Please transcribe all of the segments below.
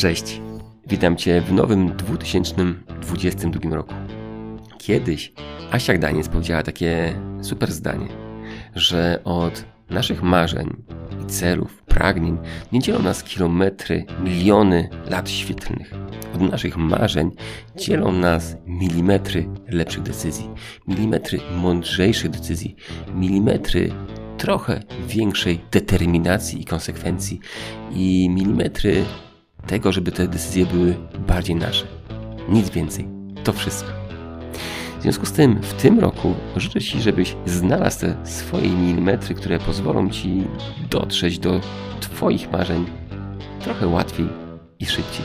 Cześć, witam Cię w nowym 2022 roku. Kiedyś Asia Gdaniec powiedziała takie super zdanie, że od naszych marzeń i celów, pragnień nie dzielą nas kilometry, miliony lat świetlnych. Od naszych marzeń dzielą nas milimetry lepszych decyzji, milimetry mądrzejszych decyzji, milimetry trochę większej determinacji i konsekwencji i milimetry tego, żeby te decyzje były bardziej nasze. Nic więcej. To wszystko. W związku z tym w tym roku życzę Ci, żebyś znalazł te swoje milimetry, które pozwolą Ci dotrzeć do Twoich marzeń trochę łatwiej i szybciej.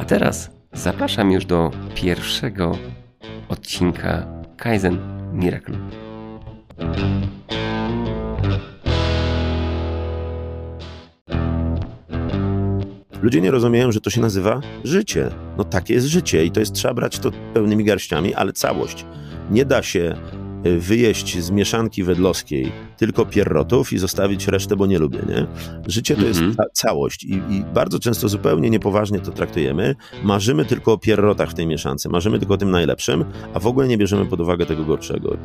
A teraz zapraszam już do pierwszego odcinka Kaizen Miracle. Ludzie nie rozumieją, że to się nazywa życie. No takie jest życie i to jest trzeba brać to pełnymi garściami, ale całość. Nie da się y, wyjeść z mieszanki wedlowskiej tylko pierrotów i zostawić resztę, bo nie lubię, nie? Życie to jest mhm. ca całość I, i, bardzo często zupełnie niepoważnie to traktujemy. Marzymy tylko o pierrotach w tej mieszance, marzymy tylko o tym najlepszym, a w ogóle nie bierzemy pod uwagę tego gorszego.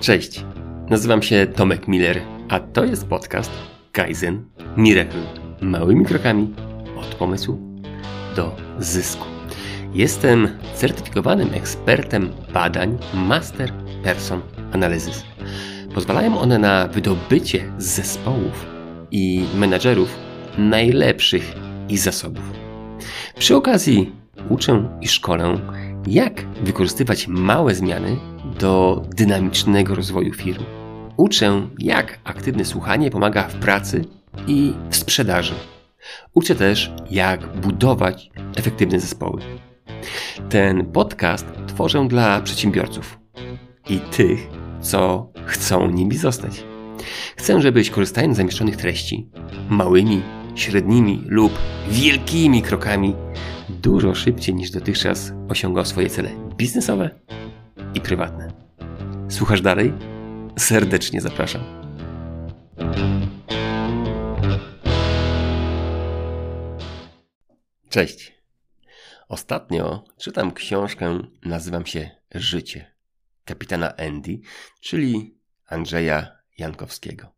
Cześć, nazywam się Tomek Miller, a to jest podcast Kaizen Miracle. Małymi krokami od pomysłu do zysku. Jestem certyfikowanym ekspertem badań Master Person Analysis. Pozwalają one na wydobycie z zespołów i menadżerów najlepszych ich zasobów. Przy okazji uczę i szkolę, jak wykorzystywać małe zmiany do dynamicznego rozwoju firm Uczę, jak aktywne słuchanie pomaga w pracy i w sprzedaży. Uczę też, jak budować efektywne zespoły. Ten podcast tworzę dla przedsiębiorców i tych, co chcą nimi zostać. Chcę, żebyś korzystając z zamieszczonych treści, małymi, średnimi lub wielkimi krokami, dużo szybciej niż dotychczas osiągał swoje cele biznesowe i prywatne. Słuchasz dalej? Serdecznie zapraszam. Cześć. Ostatnio czytam książkę, nazywam się Życie kapitana Andy, czyli Andrzeja Jankowskiego.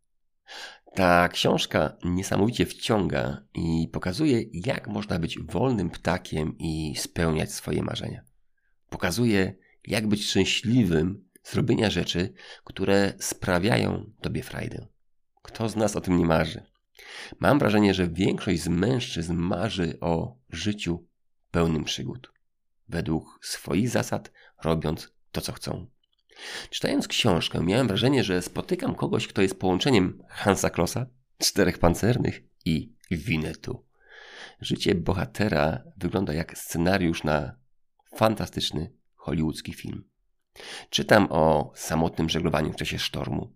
Ta książka niesamowicie wciąga i pokazuje, jak można być wolnym ptakiem i spełniać swoje marzenia. Pokazuje, jak być szczęśliwym zrobienia rzeczy, które sprawiają tobie frajdę. Kto z nas o tym nie marzy? Mam wrażenie, że większość z mężczyzn marzy o życiu pełnym przygód, według swoich zasad, robiąc to, co chcą. Czytając książkę, miałem wrażenie, że spotykam kogoś, kto jest połączeniem Hansa Klossa, czterech pancernych i Winetu. Życie bohatera wygląda jak scenariusz na fantastyczny hollywoodzki film. Czytam o samotnym żeglowaniu w czasie sztormu.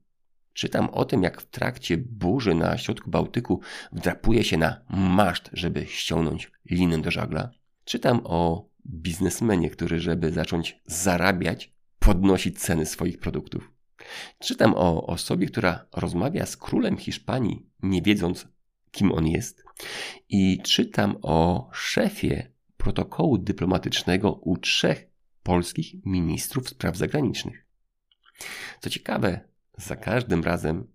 Czytam o tym, jak w trakcie burzy na środku Bałtyku wdrapuje się na maszt, żeby ściągnąć linę do żagla. Czytam o biznesmenie, który, żeby zacząć zarabiać, podnosi ceny swoich produktów. Czytam o osobie, która rozmawia z królem Hiszpanii, nie wiedząc, kim on jest. I czytam o szefie protokołu dyplomatycznego u trzech polskich ministrów spraw zagranicznych. Co ciekawe, za każdym razem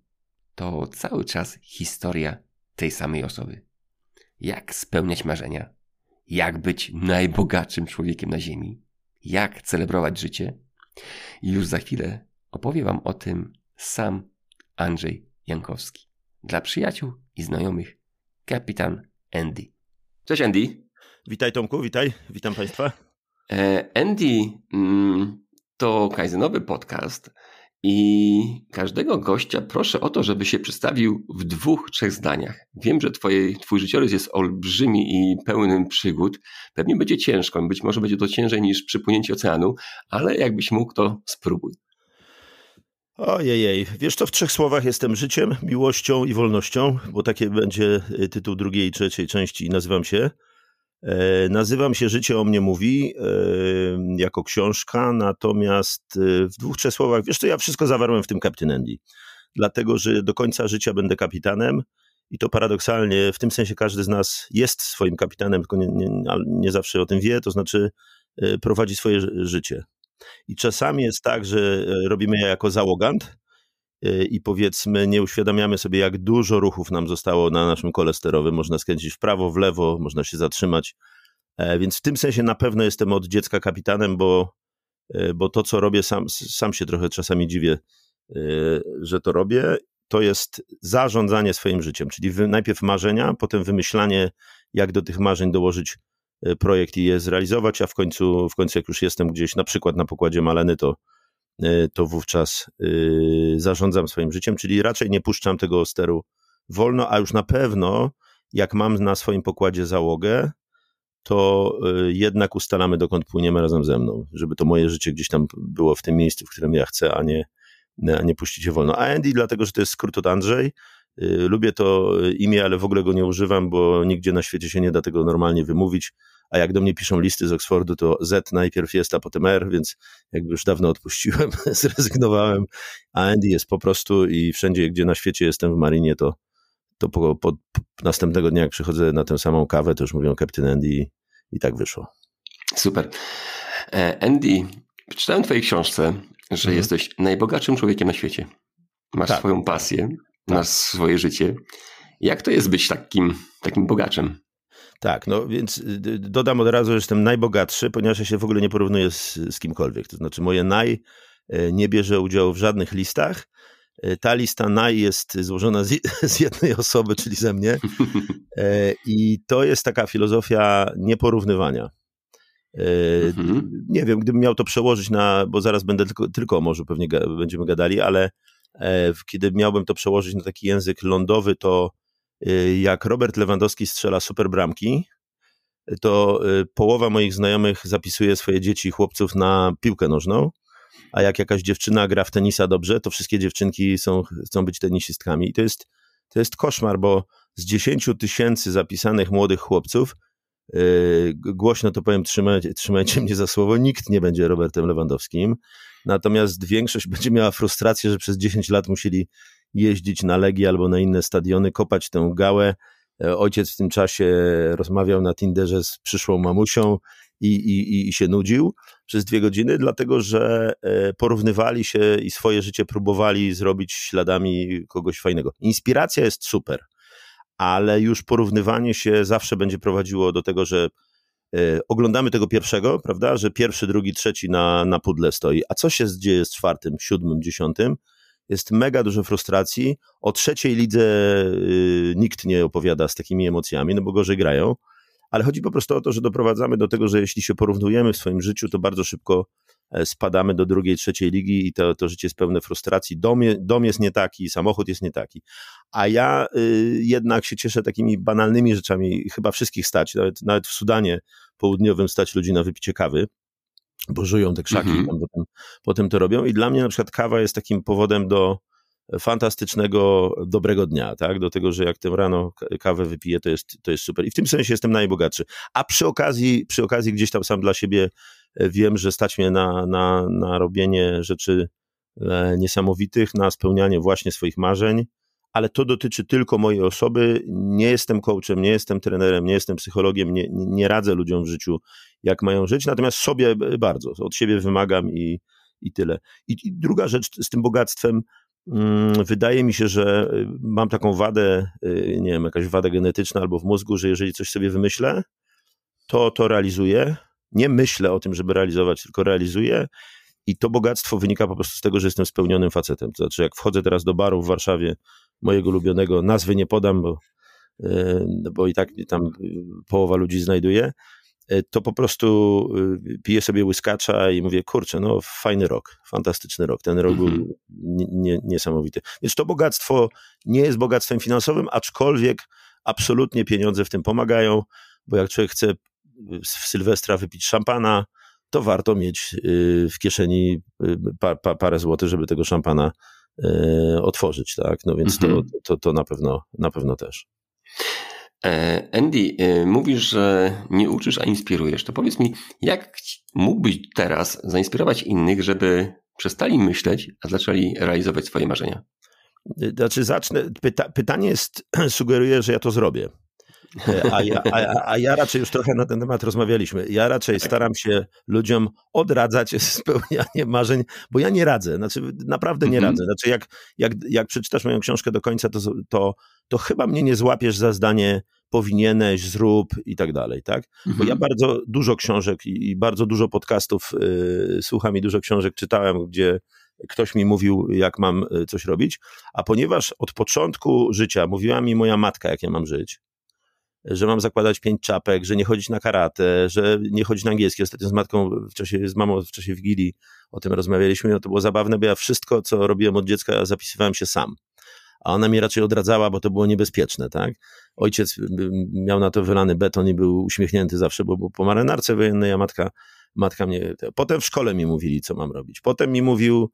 to cały czas historia tej samej osoby. Jak spełniać marzenia, jak być najbogatszym człowiekiem na Ziemi, jak celebrować życie. I już za chwilę opowie Wam o tym sam Andrzej Jankowski. Dla przyjaciół i znajomych, kapitan Andy. Cześć Andy. Witaj Tomku, witaj, witam Państwa. E, Andy mm, to Kaizenowy podcast i każdego gościa proszę o to, żeby się przedstawił w dwóch, trzech zdaniach. Wiem, że twoje, twój życiorys jest olbrzymi i pełnym przygód. Pewnie będzie ciężko, być może będzie to ciężej niż przypłynięcie oceanu, ale jakbyś mógł, to spróbuj. Ojej, wiesz to w trzech słowach jestem życiem, miłością i wolnością, bo takie będzie tytuł drugiej i trzeciej części nazywam się. E, nazywam się Życie o mnie mówi e, jako książka, natomiast e, w dwóch, trzech słowach, wiesz to ja wszystko zawarłem w tym Captain Andy. Dlatego, że do końca życia będę kapitanem i to paradoksalnie, w tym sensie każdy z nas jest swoim kapitanem, tylko nie, nie, nie zawsze o tym wie, to znaczy prowadzi swoje życie. I czasami jest tak, że robimy je jako załogant i powiedzmy nie uświadamiamy sobie, jak dużo ruchów nam zostało na naszym kole sterowym. Można skręcić w prawo, w lewo, można się zatrzymać. Więc w tym sensie na pewno jestem od dziecka kapitanem, bo, bo to, co robię, sam, sam się trochę czasami dziwię, że to robię to jest zarządzanie swoim życiem, czyli najpierw marzenia, potem wymyślanie, jak do tych marzeń dołożyć e, projekt i je zrealizować, a w końcu, w końcu jak już jestem gdzieś, na przykład na pokładzie Maleny, to, e, to wówczas e, zarządzam swoim życiem, czyli raczej nie puszczam tego steru wolno, a już na pewno, jak mam na swoim pokładzie załogę, to jednak ustalamy, dokąd płyniemy razem ze mną, żeby to moje życie gdzieś tam było w tym miejscu, w którym ja chcę, a nie, nie puścić je wolno. A Andy dlatego, że to jest skrót od Andrzej. Y, lubię to imię, ale w ogóle go nie używam, bo nigdzie na świecie się nie da tego normalnie wymówić. A jak do mnie piszą listy z Oxfordu, to Z najpierw jest, a potem R, więc jakby już dawno odpuściłem, zrezygnowałem. A Andy jest po prostu i wszędzie, gdzie na świecie jestem w Marinie, to, to po, po, następnego dnia, jak przychodzę na tę samą kawę, to już mówią Captain Andy i tak wyszło. Super. E, Andy, przeczytałem w twojej książce, że mhm. jesteś najbogatszym człowiekiem na świecie. Masz tak. swoją pasję, tak. masz swoje życie. Jak to jest być takim, takim bogaczem? Tak, no więc y, dodam od razu, że jestem najbogatszy, ponieważ ja się w ogóle nie porównuję z, z kimkolwiek. To znaczy moje naj e, nie bierze udziału w żadnych listach. E, ta lista naj jest złożona z, z jednej osoby, czyli ze mnie. E, I to jest taka filozofia nieporównywania. Mhm. Nie wiem, gdybym miał to przełożyć na, bo zaraz będę tylko, tylko o morzu pewnie ga, będziemy gadali, ale e, kiedy miałbym to przełożyć na taki język lądowy, to e, jak Robert Lewandowski strzela super bramki, to e, połowa moich znajomych zapisuje swoje dzieci chłopców na piłkę nożną, a jak jakaś dziewczyna gra w tenisa dobrze, to wszystkie dziewczynki są, chcą być tenisistkami. I to jest, to jest koszmar, bo z 10 tysięcy zapisanych młodych chłopców Yy, głośno to powiem, trzymajcie, trzymajcie mnie za słowo, nikt nie będzie Robertem Lewandowskim. Natomiast większość będzie miała frustrację, że przez 10 lat musieli jeździć na Legię albo na inne stadiony, kopać tę gałę. E, ojciec w tym czasie rozmawiał na Tinderze z przyszłą mamusią i, i, i się nudził przez dwie godziny, dlatego że e, porównywali się i swoje życie próbowali zrobić śladami kogoś fajnego. Inspiracja jest super ale już porównywanie się zawsze będzie prowadziło do tego, że y, oglądamy tego pierwszego, prawda, że pierwszy, drugi, trzeci na, na pudle stoi, a co się dzieje z czwartym, siódmym, dziesiątym? Jest mega dużo frustracji. O trzeciej lidze y, nikt nie opowiada z takimi emocjami, no bo gorzej grają. Ale chodzi po prostu o to, że doprowadzamy do tego, że jeśli się porównujemy w swoim życiu, to bardzo szybko E, spadamy do drugiej, trzeciej ligi i to, to życie jest pełne frustracji. Dom, je, dom jest nie taki, samochód jest nie taki. A ja y, jednak się cieszę takimi banalnymi rzeczami. Chyba wszystkich stać, nawet, nawet w Sudanie południowym stać ludzi na wypicie kawy bo żyją te krzaki mm -hmm. potem, potem to robią. I dla mnie na przykład kawa jest takim powodem do fantastycznego, dobrego dnia, tak? Do tego, że jak tę rano kawę wypiję, to jest, to jest super. I w tym sensie jestem najbogatszy. A przy okazji, przy okazji gdzieś tam sam dla siebie e, wiem, że stać mnie na, na, na robienie rzeczy e, niesamowitych, na spełnianie właśnie swoich marzeń, ale to dotyczy tylko mojej osoby. Nie jestem coachem, nie jestem trenerem, nie jestem psychologiem, nie, nie radzę ludziom w życiu, jak mają żyć, natomiast sobie bardzo, od siebie wymagam i, i tyle. I, I, druga rzecz z tym bogactwem, Mm, wydaje mi się, że y, mam taką wadę, y, nie wiem, jakaś wadę genetyczna albo w mózgu, że jeżeli coś sobie wymyślę, to to realizuję. Nie myślę o tym, żeby realizować, tylko realizuję. I to bogactwo wynika po prostu z tego, że jestem spełnionym facetem. To znaczy, jak wchodzę teraz do baru w Warszawie, mojego ulubionego, nazwy nie podam, bo, y, bo i tak tam połowa ludzi znajduje, E, to po prostu piję sobie łyskacza i mówię, kurczę, no fajny rok, fantastyczny rok. Ten rok mhm. był niesamowity. Więc to bogactwo nie jest bogactwem finansowym, aczkolwiek absolutnie pieniądze w tym pomagają, bo jak człowiek chce w Sylwestra wypić szampana, to warto mieć y, w kieszeni y, pa, pa, parę złotych, żeby tego szampana otworzyć, tak? No więc to, mhm. to, to na pewno, na pewno też. E, Andy, mówisz, że nie uczysz, a inspirujesz. To powiedz mi, jak mógłbyś teraz zainspirować innych, żeby przestali myśleć, a zaczęli realizować swoje marzenia? Znaczy zacznę, pyta, pytanie jest, sugeruje, że ja to zrobię. A ja, a, a ja raczej już trochę na ten temat rozmawialiśmy. Ja raczej staram się ludziom odradzać spełnianie marzeń, bo ja nie radzę. Znaczy, naprawdę nie mhm. radzę. Znaczy, jak, jak, jak przeczytasz moją książkę do końca, to, to, to chyba mnie nie złapiesz za zdanie powinieneś, zrób i tak dalej, tak? Bo ja mhm. bardzo dużo książek i, i bardzo dużo podcastów y, słucham i dużo książek czytałem, gdzie ktoś mi mówił, jak mam y, coś robić, a ponieważ od początku życia mówiła mi moja matka, jak ja mam żyć, że mam zakładać pięć czapek, że nie chodzić na karate, że nie chodzić na angielski. Ostatnio z matką, w czasie, z mamą w czasie Wigilii o tym rozmawialiśmy, no to było zabawne, bo ja wszystko, co robiłem od dziecka, zapisywałem się sam. A ona mi raczej odradzała, bo to było niebezpieczne, tak? Ojciec miał na to wylany beton i był uśmiechnięty zawsze, bo był po marynarce wojennej, a matka, matka mnie... Potem w szkole mi mówili, co mam robić. Potem mi mówił,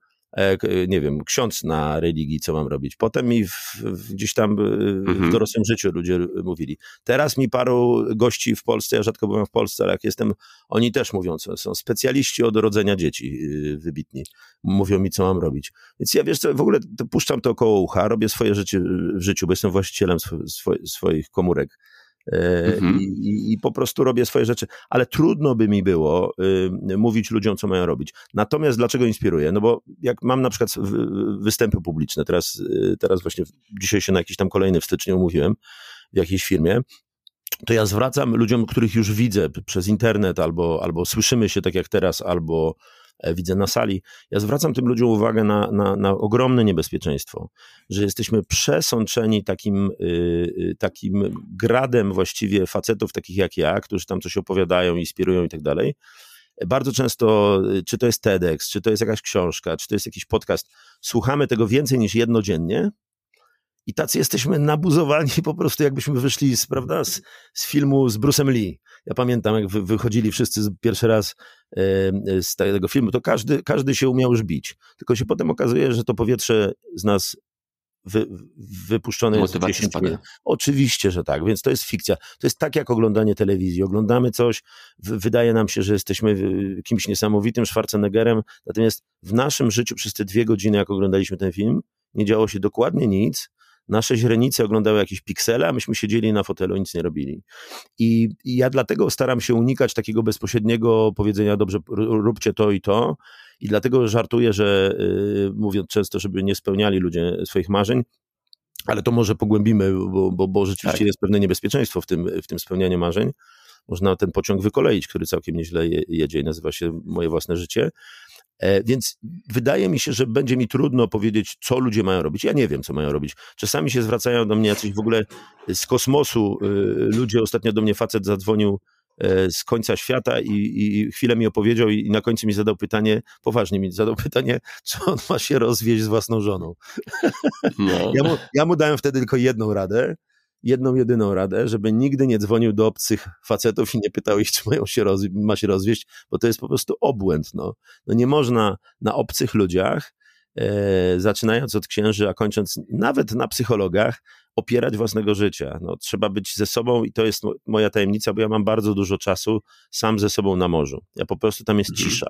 nie wiem, ksiądz na religii, co mam robić. Potem mi w, w, gdzieś tam e, mhm. w dorosłym życiu ludzie mówili. Teraz mi paru gości w Polsce, ja rzadko byłem w Polsce, ale jak jestem, oni też mówią, co są specjaliści od rodzenia dzieci e, wybitni. Mówią mi, co mam robić. Więc ja wiesz co, w ogóle puszczam to około ucha, robię swoje rzeczy w życiu, bo jestem właścicielem swo, swoich komórek Mhm. I, I, po prostu robię swoje rzeczy, ale trudno by mi było y, mówić ludziom, co mają robić. Natomiast dlaczego inspiruję? No bo jak mam na przykład występy publiczne, teraz, y, teraz właśnie dzisiaj się na jakiś tam kolejny w styczniu umówiłem w jakiejś firmie, to ja zwracam ludziom, których już widzę przez internet, albo, albo słyszymy się tak jak teraz, albo E, widzę na sali. Ja zwracam tym ludziom uwagę na, na, na ogromne niebezpieczeństwo, że jesteśmy przesączeni takim, yy, takim gradem właściwie facetów takich jak ja, którzy tam coś opowiadają, inspirują i tak dalej. Bardzo często, y, czy to jest TEDx, czy to jest jakaś książka, czy to jest jakiś podcast, słuchamy tego więcej niż jednodziennie, i tacy jesteśmy nabuzowani po prostu, jakbyśmy wyszli z, prawda, z, z filmu z Bruce'em Lee. Ja pamiętam, jak wy, wychodzili wszyscy pierwszy raz z tego filmu, to każdy, każdy się umiał już bić. Tylko się potem okazuje, że to powietrze z nas wy, wypuszczone jest 10 minut. Oczywiście, że tak, więc to jest fikcja. To jest tak jak oglądanie telewizji. Oglądamy coś, wydaje nam się, że jesteśmy kimś niesamowitym, Schwarzeneggerem, natomiast w naszym życiu przez te dwie godziny, jak oglądaliśmy ten film, nie działo się dokładnie nic, nasze źrenice oglądały jakieś piksele, a myśmy siedzieli na fotelu, nic nie robili. I, I, ja dlatego staram się unikać takiego bezpośredniego powiedzenia, dobrze, róbcie to i to. I dlatego żartuję, że yy, mówiąc często, żeby nie spełniali ludzie swoich marzeń, ale to może pogłębimy, bo, bo, bo rzeczywiście tak. jest pewne niebezpieczeństwo w tym, w tym spełnianiu marzeń. Można ten pociąg wykoleić, który całkiem nieźle jedzie i nazywa się Moje własne życie. E, więc wydaje mi się, że będzie mi trudno powiedzieć, co ludzie mają robić. Ja nie wiem, co mają robić. Czasami się zwracają do mnie jacyś w ogóle z kosmosu y, ludzie. Ostatnio do mnie facet zadzwonił e, z końca świata i, i chwilę mi opowiedział i na końcu mi zadał pytanie, poważnie mi zadał pytanie, czy on ma się rozwieść z własną żoną. No. Ja, mu, ja mu dałem wtedy tylko jedną radę, jedną, jedyną radę, żeby nigdy nie dzwonił do obcych facetów i nie pytał ich, czy mają się ma się rozwieść, bo to jest po prostu obłęd. No, no nie można na obcych ludziach, e, zaczynając od księży, a kończąc nawet na psychologach, opierać własnego życia. No, trzeba być ze sobą i to jest moja tajemnica, bo ja mam bardzo dużo czasu sam ze sobą na morzu. Ja po prostu tam jest mhm. cisza.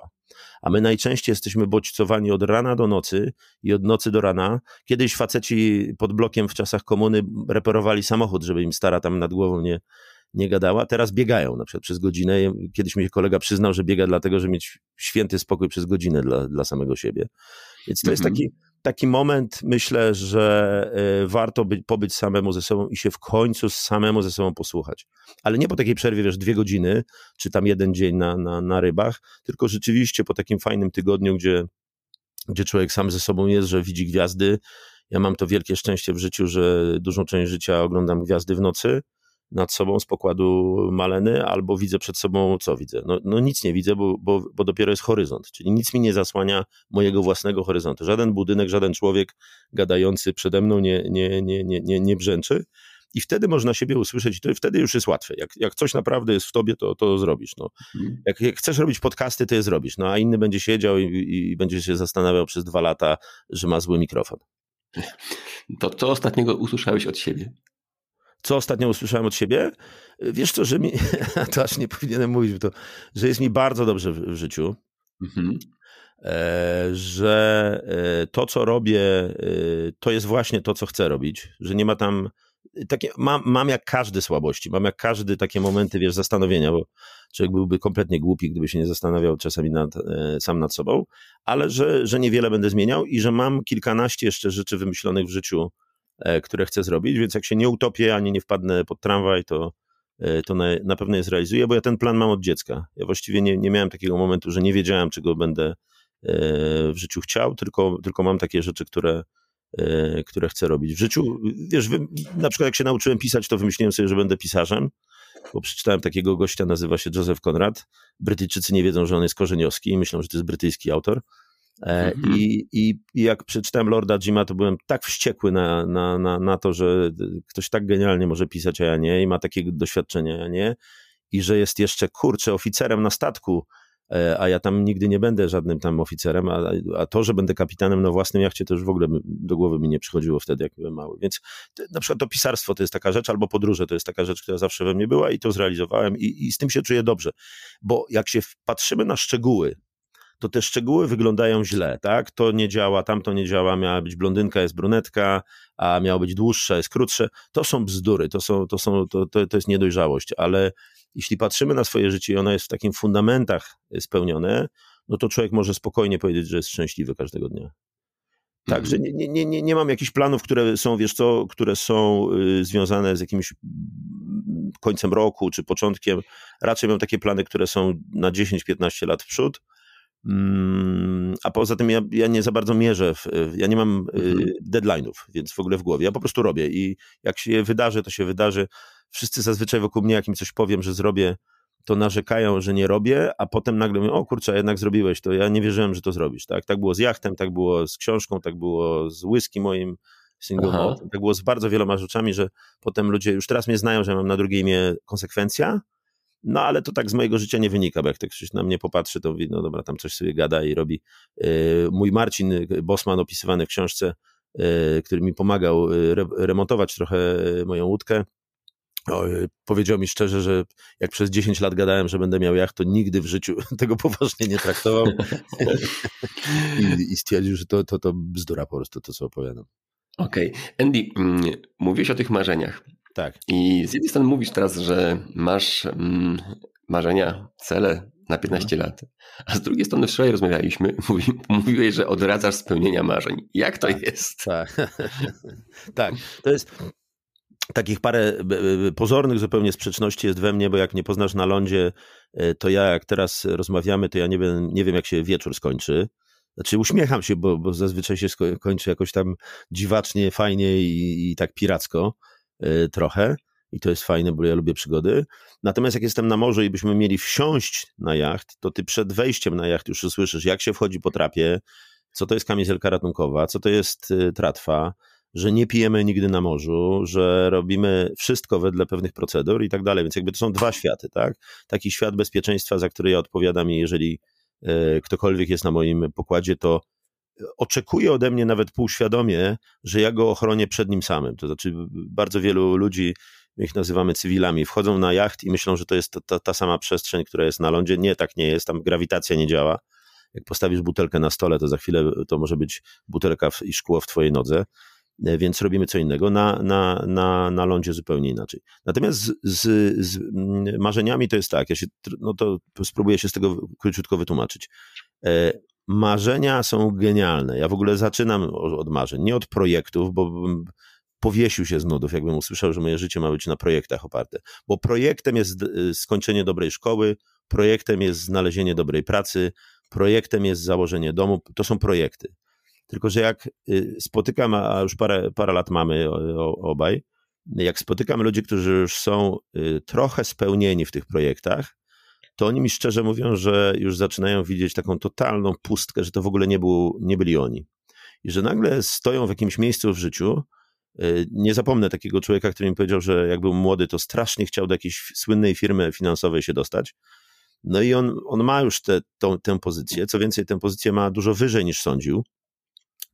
A my najczęściej jesteśmy bodźcowani od rana do nocy i od nocy do rana. Kiedyś faceci pod blokiem w czasach komuny reperowali samochód, żeby im stara tam nad głową nie, nie gadała. Teraz biegają na przykład przez godzinę. Kiedyś mi kolega przyznał, że biega dlatego, że mieć święty spokój przez godzinę dla, dla samego siebie. Więc to jest mhm. taki taki moment, myślę, że e, warto być, pobyć samemu ze sobą i się w końcu samemu ze sobą posłuchać. Ale nie po takiej przerwie, wiesz, dwie godziny, czy tam jeden dzień na, na, na rybach, tylko rzeczywiście po takim fajnym tygodniu, gdzie, gdzie człowiek sam ze sobą jest, że widzi gwiazdy. Ja mam to wielkie szczęście w życiu, że dużą część życia oglądam gwiazdy w nocy nad sobą z pokładu Maleny, albo widzę przed sobą, co widzę? No, no nic nie widzę, bo, bo, bo dopiero jest horyzont, czyli nic mi nie zasłania mojego własnego horyzontu. Żaden budynek, żaden człowiek gadający przede mną nie, nie, nie, nie, nie, nie brzęczy. I wtedy można siebie usłyszeć, i to wtedy już jest łatwe. Jak, jak coś naprawdę jest w tobie, to, to zrobisz. No. Mhm. Jak, jak, chcesz robić podcasty, to je zrobisz. No, a inny będzie siedział i, i będzie się zastanawiał przez dwa lata, że ma zły mikrofon. To co ostatniego usłyszałeś od siebie? Co ostatnio usłyszałem od siebie? Wiesz co, że mi, to aż nie powinienem mówić, to, że jest mi bardzo dobrze w, w życiu. Mhm. e, że e, to, co robię, to jest właśnie to, co chcę robić, że nie ma tam takie, mam, mam jak każdy słabości, mam jak każdy takie momenty, wiesz, zastanowienia, bo człowiek byłby kompletnie głupi, gdyby się nie zastanawiał czasami nad, sam nad sobą, ale że, że niewiele będę zmieniał i że mam kilkanaście jeszcze rzeczy wymyślonych w życiu, które chcę zrobić, więc jak się nie utopię, ani nie wpadnę pod tramwaj, to, E, to na, na pewno je zrealizuję, bo ja ten plan mam od dziecka. Ja właściwie nie, nie miałem takiego momentu, że nie wiedziałem, czego będę e, w życiu chciał, tylko, tylko mam takie rzeczy, które, e, które chcę robić. W życiu, wiesz, na przykład jak się nauczyłem pisać, to wymyśliłem sobie, że będę pisarzem, bo przeczytałem takiego gościa, nazywa się Joseph Conrad. Brytyjczycy nie wiedzą, że on jest korzeniowski i myślą, że to jest brytyjski autor. E, mhm. I, i, I jak przeczytałem Lorda Jima, to byłem tak wściekły na, na, na, na to, że ktoś tak genialnie może pisać, a ja nie, i ma takie doświadczenia, a ja nie, i że jest jeszcze, kurczę, oficerem na statku, e, a ja tam nigdy nie będę żadnym tam oficerem, a, a to, że będę kapitanem na własnym jachcie, to już w ogóle do głowy mi nie przychodziło wtedy, jak byłem mały. Więc na przykład to pisarstwo to jest taka rzecz, albo podróże to jest taka rzecz, która zawsze we mnie była i to zrealizowałem i, i z tym się czuję dobrze. Bo jak się patrzymy na szczegóły, to te szczegóły wyglądają źle, tak? To nie działa, tamto nie działa, miała być blondynka, jest brunetka, a miało być dłuższe, jest krótsze. To są bzdury, to, są, to, są, to, to, to jest niedojrzałość, ale jeśli patrzymy na swoje życie i ono jest w takim fundamentach spełnione, no to człowiek może spokojnie powiedzieć, że jest szczęśliwy każdego dnia. Także mhm. nie, nie, nie, nie mam jakichś planów, które są, wiesz co, które są y, związane z jakimś końcem roku czy początkiem. Raczej mam takie plany, które są na 10-15 lat w przód Mm, a poza tym ja, ja, nie za bardzo mierzę, w, ja nie mam y, mhm. deadline'ów, więc w ogóle w głowie. Ja po prostu robię i jak się wydarzy, to się wydarzy. Wszyscy zazwyczaj wokół mnie, jak im coś powiem, że zrobię, to narzekają, że nie robię, a potem nagle mówią, o kurczę, jednak zrobiłeś to. Ja nie wierzyłem, że to zrobisz. Tak, tak było z jachtem, tak było z książką, tak było z whisky moim single malt, tak było z bardzo wieloma rzeczami, że potem ludzie już teraz mnie znają, że mam na drugie imię konsekwencja, no ale to tak z mojego życia nie wynika, bo jak tak ktoś na mnie popatrzy, to mówi, no dobra, tam coś sobie gada i robi. E, mój Marcin Bosman opisywany w książce, e, który mi pomagał remontować trochę moją łódkę, powiedział mi szczerze, że jak przez 10 lat gadałem, że będę miał jacht, to nigdy w życiu tego poważnie nie traktował I, i, stwierdził, że to, to, to bzdura po prostu, to co opowiadam. Okej. Okay. Andy, mm, mówiłeś o tych marzeniach. Tak. I z jednej strony mówisz teraz, że masz mm, marzenia, cele na 15 mhm. lat, a z drugiej strony wczoraj rozmawialiśmy, mówi, mówiłeś, że odradzasz spełnienia marzeń. Jak to tak, jest? Tak. tak, to jest takich parę pozornych zupełnie sprzeczności jest we mnie, bo jak nie poznasz na lądzie, e, to ja jak teraz rozmawiamy, to ja nie wiem, nie wiem jak się wieczór skończy. Znaczy uśmiecham się, bo, bo zazwyczaj się kończy jakoś tam dziwacznie, fajnie i, i tak piracko. Y, trochę i to jest fajne, bo ja lubię przygody. Natomiast jak jestem na morzu i byśmy mieli wsiąść na jacht, to ty przed wejściem na jacht już usłyszysz, jak się wchodzi po trapie, co to jest kamizelka ratunkowa, co to jest y, tratwa, że nie pijemy nigdy na morzu, że robimy wszystko wedle pewnych procedur i tak dalej. Więc jakby to są dwa światy, tak? Taki świat bezpieczeństwa, za który ja odpowiadam i jeżeli y, ktokolwiek jest na moim pokładzie, to oczekuje ode mnie nawet półświadomie, że ja go ochronię przed nim samym. To znaczy, bardzo wielu ludzi, my ich nazywamy cywilami, wchodzą na jacht i myślą, że to jest ta, ta, ta sama przestrzeń, która jest na lądzie. Nie, tak nie jest, tam grawitacja nie działa. Jak postawisz butelkę na stole, to za chwilę to może być butelka i szkło w twojej nodze e, więc robimy co innego. Na, na, na, na lądzie zupełnie inaczej. Natomiast z, z, z, mm, marzeniami to jest tak, ja się, no to spróbuję się z tego króciutko wytłumaczyć. Marzenia są genialne. Ja w ogóle zaczynam od marzeń, nie od projektów, bo bym powiesił się z nudów, jakbym usłyszał, że moje życie ma być na projektach oparte. Bo projektem jest y, skończenie dobrej szkoły, projektem jest znalezienie dobrej pracy, projektem jest założenie domu. To są projekty. Tylko, że jak y, spotykam, a już parę, parę lat mamy obaj, jak spotykam ludzi, którzy już są y, trochę spełnieni w tych projektach, to oni mi szczerze mówią, że już zaczynają widzieć taką totalną pustkę, że to w ogóle nie, był, nie byli oni. I że nagle stoją w jakimś miejscu w życiu. Y, nie zapomnę takiego człowieka, który mi powiedział, że jak był młody, to strasznie chciał do jakiejś słynnej firmy finansowej się dostać. No i on, on ma już tę tę pozycję. Co więcej, tę pozycję ma dużo wyżej niż sądził,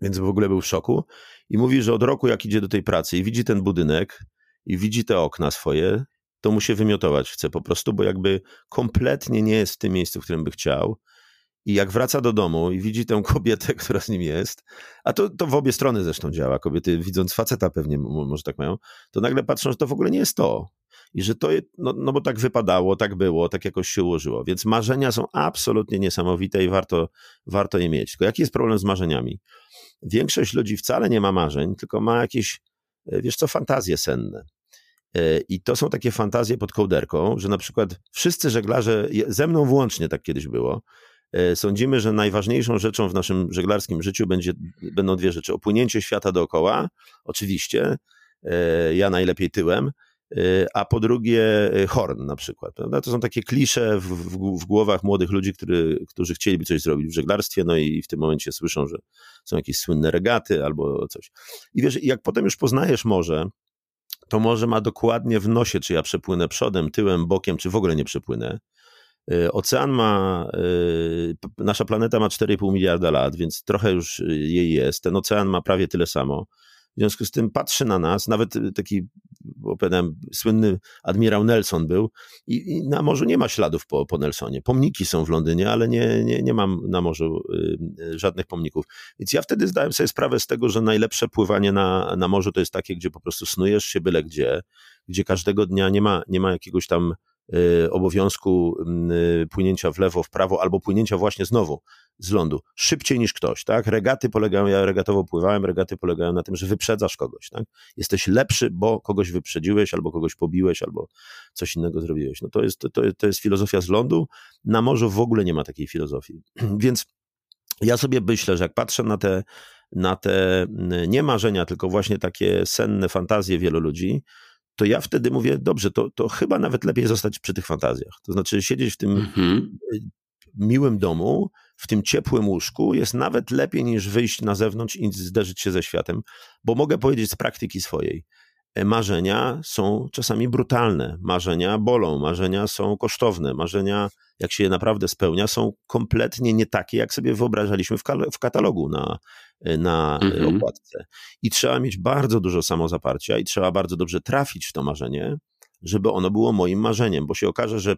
więc w ogóle był w szoku. I mówi, że od roku, jak idzie do tej pracy i widzi ten budynek, i widzi te okna swoje, to mu się wymiotować chce po prostu, bo jakby kompletnie nie jest w tym miejscu, w którym by chciał. I jak wraca do domu i widzi tę kobietę, która z nim jest, a to, to w obie strony zresztą działa, kobiety widząc faceta pewnie może tak mają, to nagle patrzą, że to w ogóle nie jest to. I że to, no, no bo tak wypadało, tak było, tak jakoś się ułożyło. Więc marzenia są absolutnie niesamowite i warto, warto je mieć. Tylko jaki jest problem z marzeniami? Większość ludzi wcale nie ma marzeń, tylko ma jakieś, e, wiesz co, fantazje senne. E, I to są takie fantazje pod kołderką, że na przykład wszyscy żeglarze, ze mną włącznie tak kiedyś było, e, sądzimy, że najważniejszą rzeczą w naszym żeglarskim życiu będzie, będą dwie rzeczy. Opłynięcie świata dookoła, oczywiście, ja najlepiej tyłem, a po drugie horn na przykład. Prawda? To są takie klisze w, w, w, głowach młodych ludzi, który, którzy chcieliby coś zrobić w żeglarstwie, no i w tym momencie słyszą, że są jakieś słynne regaty albo coś. I wiesz, jak potem już poznajesz morze, to morze ma dokładnie w nosie, czy ja przepłynę przodem, tyłem, bokiem, czy w ogóle nie przepłynę. Y, ocean ma, y, nasza planeta ma 4,5 miliarda lat, więc trochę już jej jest. Ten ocean ma prawie tyle samo. W związku z tym patrzy na nas, nawet taki, opowiadałem, słynny admirał Nelson był i, i, na morzu nie ma śladów po, po Nelsonie. Pomniki są w Londynie, ale nie, nie, nie mam na morzu y, y, żadnych pomników. Więc ja wtedy zdałem sobie sprawę z tego, że najlepsze pływanie na, na morzu to jest takie, gdzie po prostu snujesz się byle gdzie, gdzie każdego dnia nie ma, nie ma jakiegoś tam Y, obowiązku y, płynięcia w lewo, w prawo, albo płynięcia właśnie znowu z lądu, szybciej niż ktoś, tak? Regaty polegają, ja regatowo pływałem, regaty polegają na tym, że wyprzedzasz kogoś, tak? Jesteś lepszy, bo kogoś wyprzedziłeś, albo kogoś pobiłeś, albo coś innego zrobiłeś. No to jest, to, to jest filozofia z lądu. Na morzu w ogóle nie ma takiej filozofii. Więc ja sobie myślę, że jak patrzę na te, na te nie marzenia, tylko właśnie takie senne fantazje wielu ludzi, to ja wtedy mówię, dobrze, to, to chyba nawet lepiej zostać przy tych fantazjach. To znaczy siedzieć w tym mhm. Y, miłym domu, w tym ciepłym łóżku jest nawet lepiej niż wyjść na zewnątrz i zderzyć się ze światem, bo mogę powiedzieć z praktyki swojej. E, marzenia są czasami brutalne, marzenia bolą, marzenia są kosztowne, marzenia, jak się je naprawdę spełnia, są kompletnie nie takie, jak sobie wyobrażaliśmy w, w katalogu na, na mhm. okładce. I trzeba mieć bardzo dużo samozaparcia i trzeba bardzo dobrze trafić w to marzenie, żeby ono było moim marzeniem, bo się okaże, że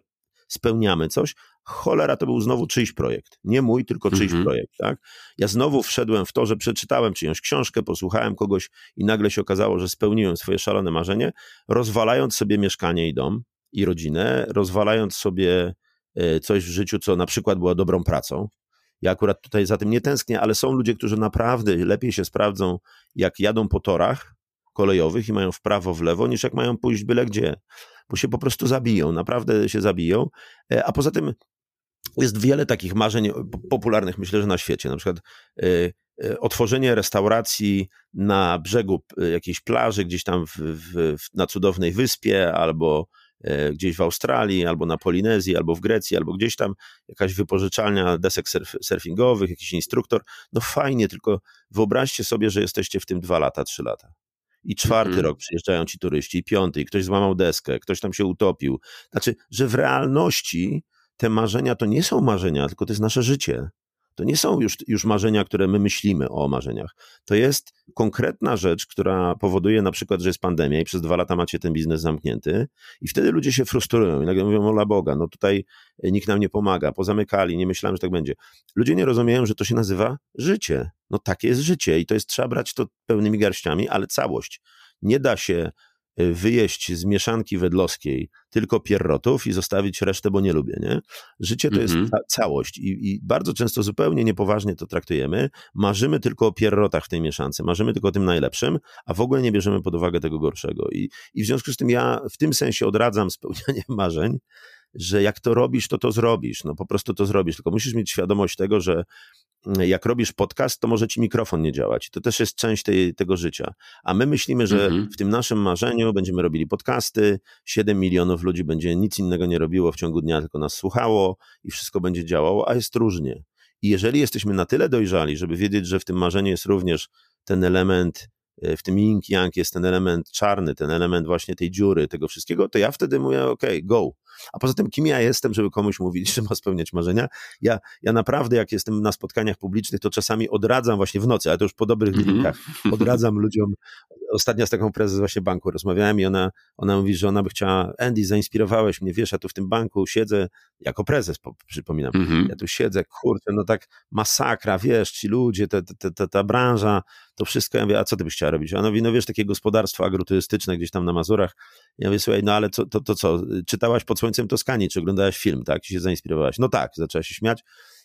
spełniamy coś, cholera to był znowu czyjś projekt. Nie mój, tylko czyjś mm -hmm. projekt. Tak? Ja znowu wszedłem w to, że przeczytałem czyjąś książkę, posłuchałem kogoś i nagle się okazało, że spełniłem swoje szalone marzenie, rozwalając sobie mieszkanie i dom i rodzinę, rozwalając sobie e, coś w życiu, co na przykład było dobrą pracą. Ja akurat tutaj za tym nie tęsknię, ale są ludzie, którzy naprawdę lepiej się sprawdzą, jak jadą po torach kolejowych i mają w prawo, w lewo, niż jak mają pójść byle gdzie bo się po prostu zabiją, naprawdę się zabiją. E, a poza tym jest wiele takich marzeń popularnych, myślę, że na świecie. Na przykład e, e, otworzenie restauracji na brzegu jakiejś plaży, gdzieś tam w, w, na cudownej wyspie, albo gdzieś w Australii, albo na Polinezji, albo w Grecji, albo gdzieś tam jakaś wypożyczalnia desek surf, surfingowych, jakiś instruktor. No fajnie, tylko wyobraźcie sobie, że jesteście w tym dwa lata, trzy lata i czwarty mm -hmm. rok przyjeżdżają ci turyści, i piąty, i ktoś złamał deskę, ktoś tam się utopił. Znaczy, że w realności te marzenia to nie są marzenia, tylko to jest nasze życie. To nie są już, już marzenia, które my myślimy o marzeniach. To jest konkretna rzecz, która powoduje na przykład, że jest pandemia i przez dwa lata macie ten biznes zamknięty i wtedy ludzie się frustrują i nagle mówią, ola Boga, no tutaj nikt nam nie pomaga, pozamykali, nie myślałem, że tak będzie. Ludzie nie rozumieją, że to się nazywa życie. No takie jest życie i to jest, trzeba brać to pełnymi garściami, ale całość. Nie da się wyjeść z mieszanki wedlowskiej tylko pierrotów i zostawić resztę, bo nie lubię, nie? Życie to jest mhm. ca całość I, i, bardzo często zupełnie niepoważnie to traktujemy. Marzymy tylko o pierrotach w tej mieszance, marzymy tylko o tym najlepszym, a w ogóle nie bierzemy pod uwagę tego gorszego. I, i w związku z tym ja w tym sensie odradzam spełnianie marzeń, że jak to robisz, to to zrobisz. No po prostu to zrobisz. Tylko musisz mieć świadomość tego, że jak robisz podcast, to może ci mikrofon nie działać. To też jest część tej, tego życia. A my myślimy, że mhm. w tym naszym marzeniu będziemy robili podcasty, 7 milionów ludzi będzie nic innego nie robiło w ciągu dnia, tylko nas słuchało i wszystko będzie działało, a jest różnie. I jeżeli jesteśmy na tyle dojrzali, żeby wiedzieć, że w tym marzeniu jest również ten element E, w tym yin yang jest ten element czarny, ten element właśnie tej dziury, tego wszystkiego, to ja wtedy mówię, ok, go. A poza tym, kim ja jestem, żeby komuś mówić, że ma spełniać marzenia? Ja, ja naprawdę, jak jestem na spotkaniach publicznych, to czasami odradzam właśnie w nocy, ale to już po dobrych mm -hmm. odradzam ludziom ostatnio z taką prezes właśnie banku rozmawiałem i ona, ona mówi, że ona by chciała, Andy, zainspirowałeś mnie, wiesz, ja tu w tym banku siedzę, jako prezes, po, przypominam, mhm. ja tu siedzę, kurczę, no tak masakra, wiesz, ci ludzie, ta, ta, ta, ta branża, to wszystko, ja mówię, a co ty byś chciała robić? Ona mówi, no wiesz, takie gospodarstwo agroturystyczne gdzieś tam na Mazurach, ja mówię, słuchaj, no ale co, to, to co, czytałaś Pod Słońcem Toskanii, czy oglądałaś film, tak, i się zainspirowałaś? No tak, zaczęła się śmiać,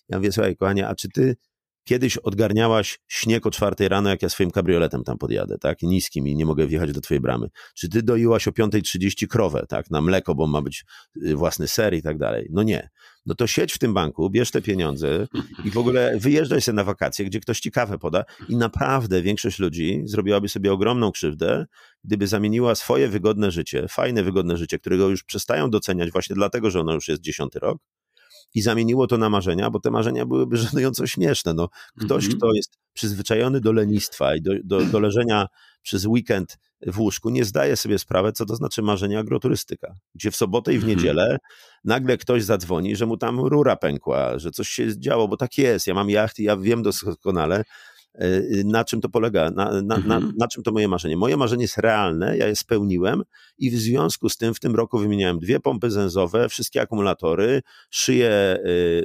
ja mówię, słuchaj, kochanie, a czy ty Kiedyś odgarniałaś śnieg o czwartej rano, jak ja swoim kabrioletem tam podjadę, tak? Niskim i nie mogę wjechać do twojej bramy. Czy ty doiłaś o 5.30 krowę, tak? Na mleko, bo ma być y, własny ser i tak dalej. No nie. No to siedź w tym banku, bierz te pieniądze i w ogóle wyjeżdżaj sobie na wakacje, gdzie ktoś ci kawę poda i naprawdę większość ludzi zrobiłaby sobie ogromną krzywdę, gdyby zamieniła swoje wygodne życie, fajne, wygodne życie, którego już przestają doceniać właśnie dlatego, że ono już jest dziesiąty rok, i zamieniło to na marzenia, bo te marzenia byłyby żenująco śmieszne. No, ktoś, mm -hmm. kto jest przyzwyczajony do lenistwa i do, do, do leżenia przez weekend w łóżku, nie zdaje sobie sprawy, co to znaczy marzenie agroturystyka, gdzie w sobotę i w mhm. niedzielę nagle ktoś zadzwoni, że mu tam rura pękła, że coś się działo, bo tak jest, ja mam jacht i ja wiem doskonale, na czym to polega, na, na, mhm. na, na, czym to moje marzenie. Moje marzenie jest realne, ja je spełniłem i w związku z tym w tym roku wymieniałem dwie pompy zęzowe, wszystkie akumulatory, szyję, e,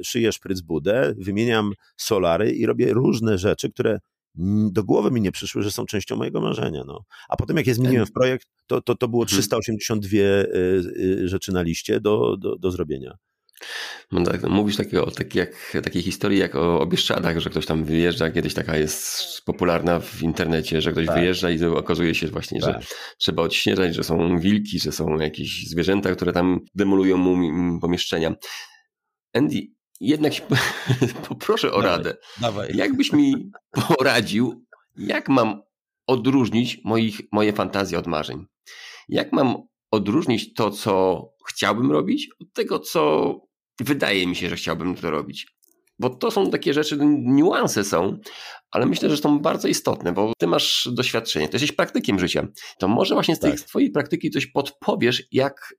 szyję szprycbudę, wymieniam solary i robię różne rzeczy, które do głowy mi nie przyszły, że są częścią mojego marzenia. No. A potem jak je zmieniłem w projekt, to, to, to było 382 mhm. e, rzeczy na liście do, do, do zrobienia. No tak, no mówisz takiego, taki jak, takiej historii jak o, o Bieszczadach, że ktoś tam wyjeżdża, kiedyś taka jest popularna w internecie, że ktoś tak. wyjeżdża i okazuje się właśnie, tak. że trzeba odśnieżać, że są wilki, że są jakieś zwierzęta, które tam demolują mu pomieszczenia. Andy, jednak się poproszę o dawaj, radę. Dawaj. Jakbyś mi poradził, jak mam odróżnić moich, moje fantazje od marzeń? Jak mam odróżnić to, co chciałbym robić, od tego, co wydaje mi się, że chciałbym to robić. Bo to są takie rzeczy, niuanse są, ale myślę, że są bardzo istotne, bo ty masz doświadczenie, ty jesteś praktykiem życia. To może właśnie z tej tak. twojej praktyki coś podpowiesz, jak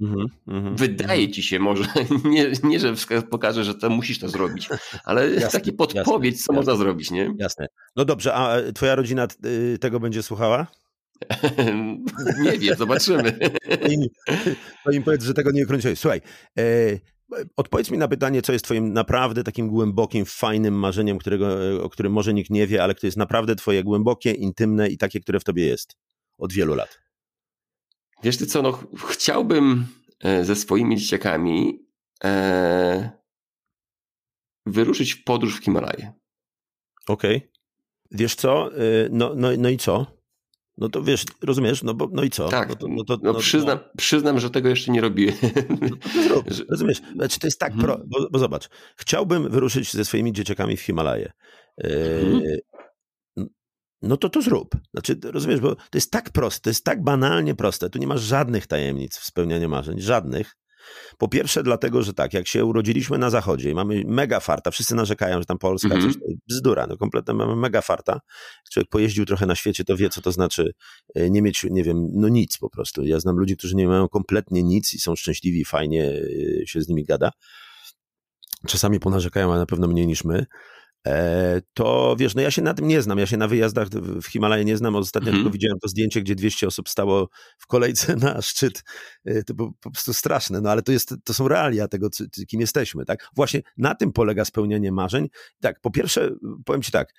Mm -hmm, Wydaje ci się może, nie, nie że pokażę, że to musisz to zrobić, ale jasne, taki podpowiedź, jasne, co jasne, można zrobić, nie? Jasne. No dobrze, a twoja rodzina y, tego będzie słuchała? nie wiem, zobaczymy. To im powiedz, że tego nie kręciłeś. Słuchaj, e, odpowiedz mi na pytanie, co jest twoim naprawdę takim głębokim, fajnym marzeniem, którego, o którym może nikt nie wie, ale które jest naprawdę twoje głębokie, intymne i takie, które w tobie jest od wielu lat. Wiesz ty co, no chciałbym e, ze swoimi dzieciakami e, wyruszyć w podróż w Himalaje. Okej. Okay. Wiesz co, e, no, no, no i co? No to wiesz, rozumiesz, no, bo, no i co? Tak, no, to, no, to, no, no przyznam, no. przyznam, że tego jeszcze nie robiłem. No to rozumiesz, znaczy to jest tak, mhm. pro, bo, bo, zobacz, chciałbym wyruszyć ze swoimi dzieciakami w Himalaje. E, no to to zrób. Znaczy, rozumiesz, bo to jest tak proste, to jest tak banalnie proste, tu nie ma żadnych tajemnic w spełnianiu marzeń, żadnych. Po pierwsze dlatego, że tak, jak się urodziliśmy na zachodzie i mamy mega farta, wszyscy narzekają, że tam Polska mm -hmm. coś, bzdura, no kompletnie mamy mega farta. Jak człowiek pojeździł trochę na świecie, to wie, co to znaczy e, nie mieć, nie wiem, no nic po prostu. Ja znam ludzi, którzy nie mają kompletnie nic i są szczęśliwi, fajnie e, się z nimi gada. Czasami ponarzekają, ale na pewno mniej niż my. E, to wiesz, no ja się na tym nie znam, ja się na wyjazdach w Himalaje nie znam, ostatnio mm. tylko widziałem to zdjęcie, gdzie 200 osób stało w kolejce na szczyt, e, to było po prostu straszne, no ale to, jest, to są realia tego, kim jesteśmy, tak? Właśnie na tym polega spełnianie marzeń. Tak, po pierwsze, powiem ci tak,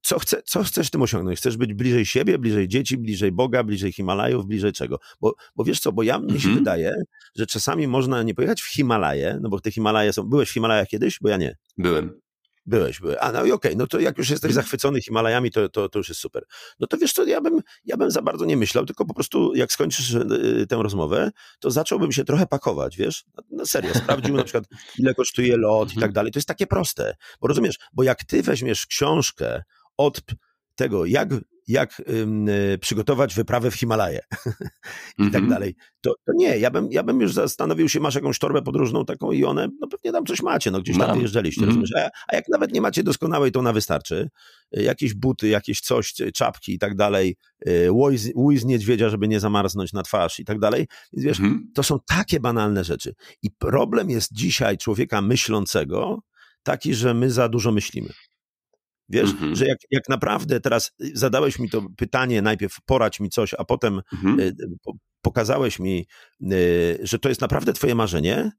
co, chce, co chcesz tym osiągnąć? Chcesz być bliżej siebie, bliżej dzieci, bliżej Boga, bliżej Himalajów, bliżej czego? Bo, bo wiesz co, bo ja, mi się wydaje, że czasami można nie pojechać w Himalaje, no bo te Himalaje są, byłeś w Himalajach kiedyś? Bo ja nie. Byłem. Byłeś, byłeś. A no i okej, okay, no to jak już jesteś mhm. zachwycony Himalajami, to, to, to już jest super. No to wiesz co, ja bym, ja bym za bardzo nie myślał, tylko po prostu jak skończysz y, tę rozmowę, to zacząłbym się trochę pakować, wiesz? Na, na serio, sprawdził na przykład ile kosztuje lot i tak mhm. dalej. To jest takie proste, bo rozumiesz, bo jak ty weźmiesz książkę od tego, jak jak y, przygotować wyprawę w Himalaje i tak mhm. dalej. To, to, nie, ja bym, ja bym już zastanowił się, masz jakąś torbę podróżną taką i one, no pewnie tam coś macie, no gdzieś tam wyjeżdżaliście, mm a, a, jak nawet nie macie doskonałej, to ona wystarczy. Jakieś buty, jakieś coś, czapki i tak dalej, y, łój z niedźwiedzia, żeby nie zamarznąć na twarz i tak dalej. Więc wiesz, mm to są takie banalne rzeczy. I problem jest dzisiaj człowieka myślącego taki, że my za dużo myślimy. Wiesz, mhm. że jak, jak naprawdę teraz zadałeś mi to pytanie, najpierw porać mi coś, a potem mhm. y, pokazałeś mi, y, że to jest naprawdę twoje marzenie,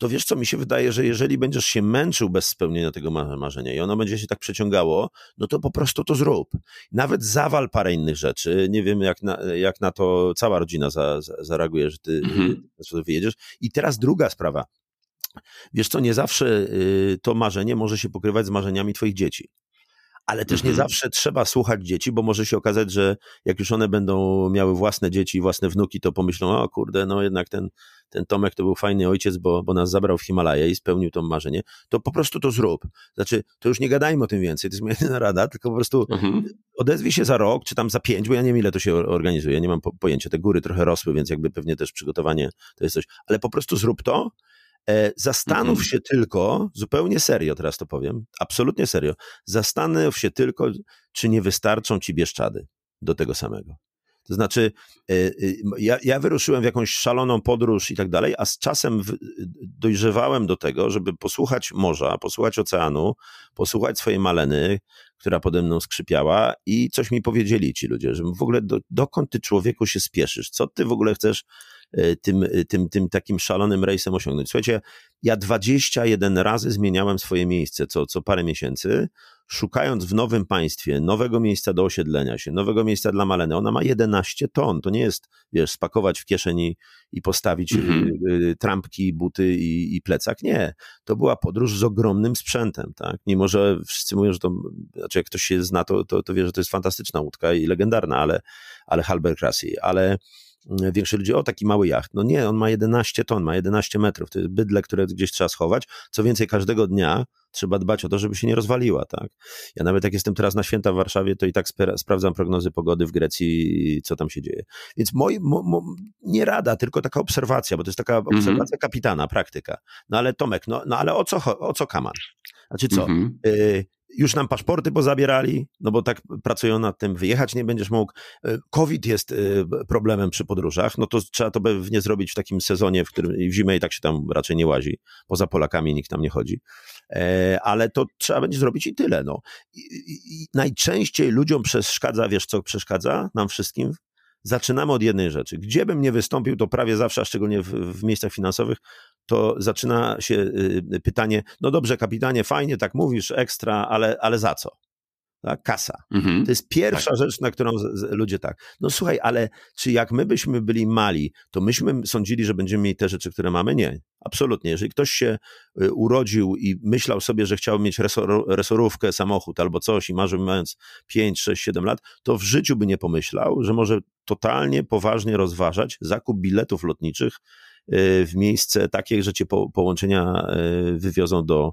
to wiesz co, mi się wydaje, że jeżeli będziesz się męczył bez spełnienia tego marzenia i ono będzie się tak przeciągało, no to po prostu to zrób. Nawet zawal parę innych rzeczy. Nie wiem, jak na, jak na to cała rodzina za, za, zareaguje, że ty mhm. wyjedziesz. I teraz druga sprawa. Wiesz co, nie zawsze y, to marzenie może się pokrywać z marzeniami twoich dzieci ale też nie mhm. zawsze trzeba słuchać dzieci, bo może się okazać, że jak już one będą miały własne dzieci i własne wnuki, to pomyślą, o kurde, no jednak ten, ten Tomek to był fajny ojciec, bo, bo nas zabrał w Himalaję i spełnił to marzenie, to po prostu to zrób. Znaczy, to już nie gadajmy o tym więcej, to jest moja jedyna rada, tylko po prostu mhm. odezwij się za rok, czy tam za pięć, bo ja nie wiem ile to się organizuje, nie mam po, pojęcia, te góry trochę rosły, więc jakby pewnie też przygotowanie to jest coś, ale po prostu zrób to, zastanów mhm. się tylko, zupełnie serio teraz to powiem, absolutnie serio, zastanów się tylko, czy nie wystarczą ci Bieszczady do tego samego. To znaczy, e, e, ja, ja wyruszyłem w jakąś szaloną podróż i tak dalej, a z czasem dojrzewałem do tego, żeby posłuchać morza, posłuchać oceanu, posłuchać swojej maleny, która pode mną skrzypiała i coś mi powiedzieli ci ludzie, że w ogóle do, dokąd ty człowieku się spieszysz, co ty w ogóle chcesz E, tym, e, tym, tym takim szalonym rejsem osiągnąć. Słuchajcie, ja 21 razy zmieniałem swoje miejsce co, co parę miesięcy, szukając w nowym państwie nowego miejsca do osiedlenia się, nowego miejsca dla Maleny. Ona ma 11 ton. To nie jest, wiesz, spakować w kieszeni i postawić mm -hmm. trampki, buty i, i plecak. Nie. To była podróż z ogromnym sprzętem, tak? Mimo, że wszyscy mówią, że to, znaczy jak ktoś się zna, to, to, to wie, że to jest fantastyczna łódka i legendarna, ale, ale Halberg ale większość ludzi, o taki mały jacht. No nie, on ma 11 ton, ma 11 metrów, to jest bydle, które gdzieś trzeba schować. Co więcej, każdego dnia trzeba dbać o to, żeby się nie rozwaliła, tak? Ja nawet jak jestem teraz na święta w Warszawie, to i tak sprawdzam prognozy pogody w Grecji, co tam się dzieje. Więc moi, mo, mo, nie rada, tylko taka obserwacja, bo to jest taka mhm. obserwacja kapitana, praktyka. No ale Tomek, no, no ale o co, o co kaman? Znaczy co? Mhm. Y już nam paszporty pozabierali, no bo tak pracują nad tym, wyjechać nie będziesz mógł. E, COVID jest e, problemem przy podróżach, no to trzeba to pewnie zrobić w takim sezonie, w którym w zimę i tak się tam raczej nie łazi. Poza Polakami nikt tam nie chodzi. E, ale to trzeba będzie zrobić i tyle. No. I, i, najczęściej ludziom przeszkadza, wiesz co przeszkadza nam wszystkim? Zaczynamy od jednej rzeczy. Gdzie bym nie wystąpił, to prawie zawsze, a szczególnie w, w miejscach finansowych, to zaczyna się y, pytanie, no dobrze kapitanie, fajnie tak mówisz, ekstra, ale, ale za co? Tak? Kasa. Mhm. To jest pierwsza tak. rzecz, na którą z, z, ludzie tak. No słuchaj, ale czy jak my byśmy byli mali, to myśmy sądzili, że będziemy mieli te rzeczy, które mamy? Nie. Absolutnie. Jeżeli ktoś się y, urodził i myślał sobie, że chciał mieć resor, resorówkę, samochód albo coś i marzył mając 5, 6, 7 lat, to w życiu by nie pomyślał, że może totalnie poważnie rozważać zakup biletów lotniczych y, w miejsce takie, że cię po, połączenia y, wywiozą do,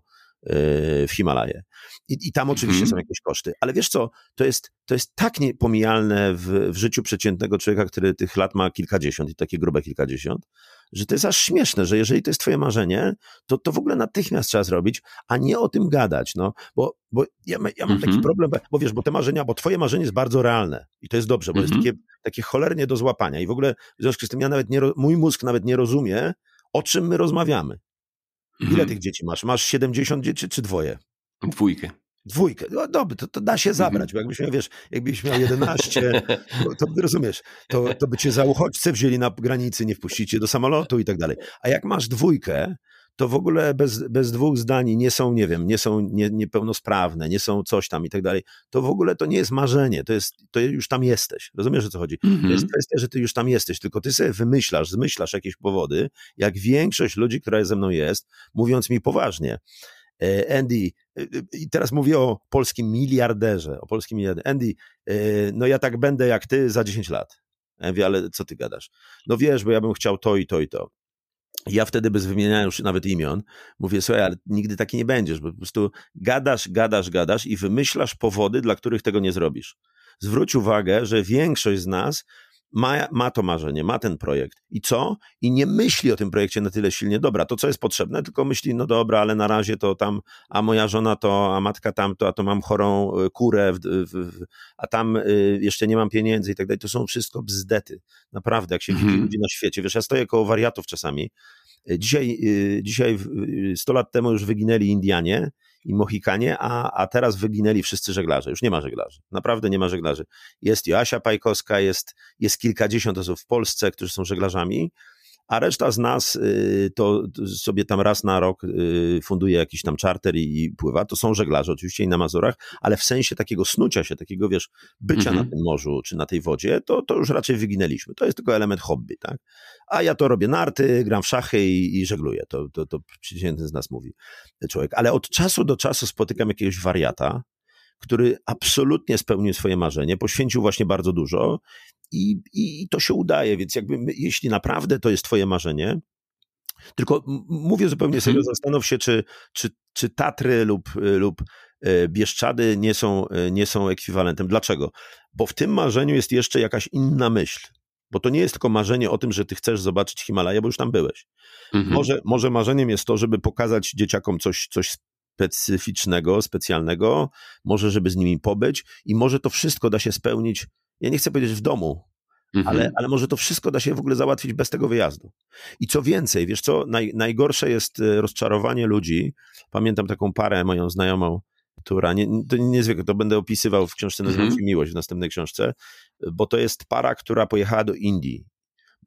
w Himalaje. I, I, tam oczywiście mm. są jakieś koszty. Ale wiesz co, to jest, to jest tak niepomijalne w, w życiu przeciętnego człowieka, który tych lat ma kilkadziesiąt i takie grube kilkadziesiąt, że to jest aż śmieszne, że jeżeli to jest twoje marzenie, to to w ogóle natychmiast trzeba zrobić, a nie o tym gadać, no, bo, bo ja, ja mam taki mhm. problem, bo wiesz, bo te marzenia, bo twoje marzenie jest bardzo realne i to jest dobrze, bo jest mhm. takie, takie cholernie do złapania i w ogóle w związku z tym ja nawet nie, mój mózg nawet nie rozumie, o czym my rozmawiamy. Ile mhm. tych dzieci masz? Masz 70 dzieci czy dwoje? Dwójkę. Dwójkę. No dobrze, to, to da się mhm. zabrać, bo jakbyś miał, wiesz, jakbyś miał 11, to, to rozumiesz, to, to by cię za uchodźcę wzięli na granicy, nie wpuścicie do samolotu i tak dalej. A jak masz dwójkę, to w ogóle bez, bez dwóch zdań nie są, nie wiem, nie są nie, niepełnosprawne, nie są coś tam i tak dalej, to w ogóle to nie jest marzenie, to jest, to już tam jesteś. Rozumiesz, o co chodzi? Mm -hmm. To jest mhm. kwestia, że ty już tam jesteś, tylko ty sobie wymyślasz, zmyślasz jakieś powody, jak większość ludzi, która ze mną jest, mówiąc mi poważnie. E, Andy, e, i teraz mówię o polskim miliarderze, o polskim miliarderze. Andy, e, no ja tak będę jak ty za 10 lat. Ja mówię, ale co ty gadasz? No wiesz, bo ja bym chciał to i to i to. Ja wtedy bez wymieniania już nawet imion mówię, słuchaj, ale nigdy taki nie będziesz, bo po prostu gadasz, gadasz, gadasz i wymyślasz powody, dla których tego nie zrobisz. Zwróć uwagę, że większość z nas ma, ma to marzenie, ma ten projekt. I co? I nie myśli o tym projekcie na tyle silnie, dobra, to co jest potrzebne, tylko myśli, no dobra, ale na razie to tam, a moja żona to, a matka tamto, a to mam chorą y, kurę, w, w, a tam y, jeszcze nie mam pieniędzy i tak dalej. To są wszystko bzdety. Naprawdę, jak się widzi mhm. ludzi na świecie. Wiesz, ja stoję koło wariatów czasami. Dzisiaj, y, dzisiaj 100 lat temu już wyginęli Indianie i Mohikanie, a, a teraz wyginęli wszyscy żeglarze. Już nie ma żeglarzy. Naprawdę nie ma żeglarzy. Jest Joasia Pajkowska, jest, jest kilkadziesiąt osób w Polsce, którzy są żeglarzami, a reszta z nas y, to sobie tam raz na rok y, funduje jakiś tam charter i, i pływa. To są żeglarze oczywiście i na Mazurach, ale w sensie takiego snucia się, takiego wiesz, bycia mhm. na tym morzu czy na tej wodzie, to, to już raczej wyginęliśmy. To jest tylko element hobby, tak? A ja to robię narty, gram w szachy i, i żegluję. To, to, to przeciętny z nas mówi człowiek. Ale od czasu do czasu spotykam jakiegoś wariata, który absolutnie spełnił swoje marzenie, poświęcił właśnie bardzo dużo i, i to się udaje, więc jakby my, jeśli naprawdę to jest twoje marzenie, tylko mówię zupełnie serio, mhm. zastanów się, czy, czy, czy Tatry lub, lub e, Bieszczady nie są, e, nie są ekwiwalentem. Dlaczego? Bo w tym marzeniu jest jeszcze jakaś inna myśl. Bo to nie jest tylko marzenie o tym, że ty chcesz zobaczyć Himalaja, bo już tam byłeś. Mhm. Może, może marzeniem jest to, żeby pokazać dzieciakom coś, coś specyficznego, specjalnego, może żeby z nimi pobyć i może to wszystko da się spełnić, ja nie chcę powiedzieć w domu, mhm. ale, ale może to wszystko da się w ogóle załatwić bez tego wyjazdu. I co więcej, wiesz co, naj, najgorsze jest e, rozczarowanie ludzi. Pamiętam taką parę, moją znajomą, która, nie, to niezwykle, to będę opisywał w książce nazywając mhm. Miłość w następnej książce, bo to jest para, która pojechała do Indii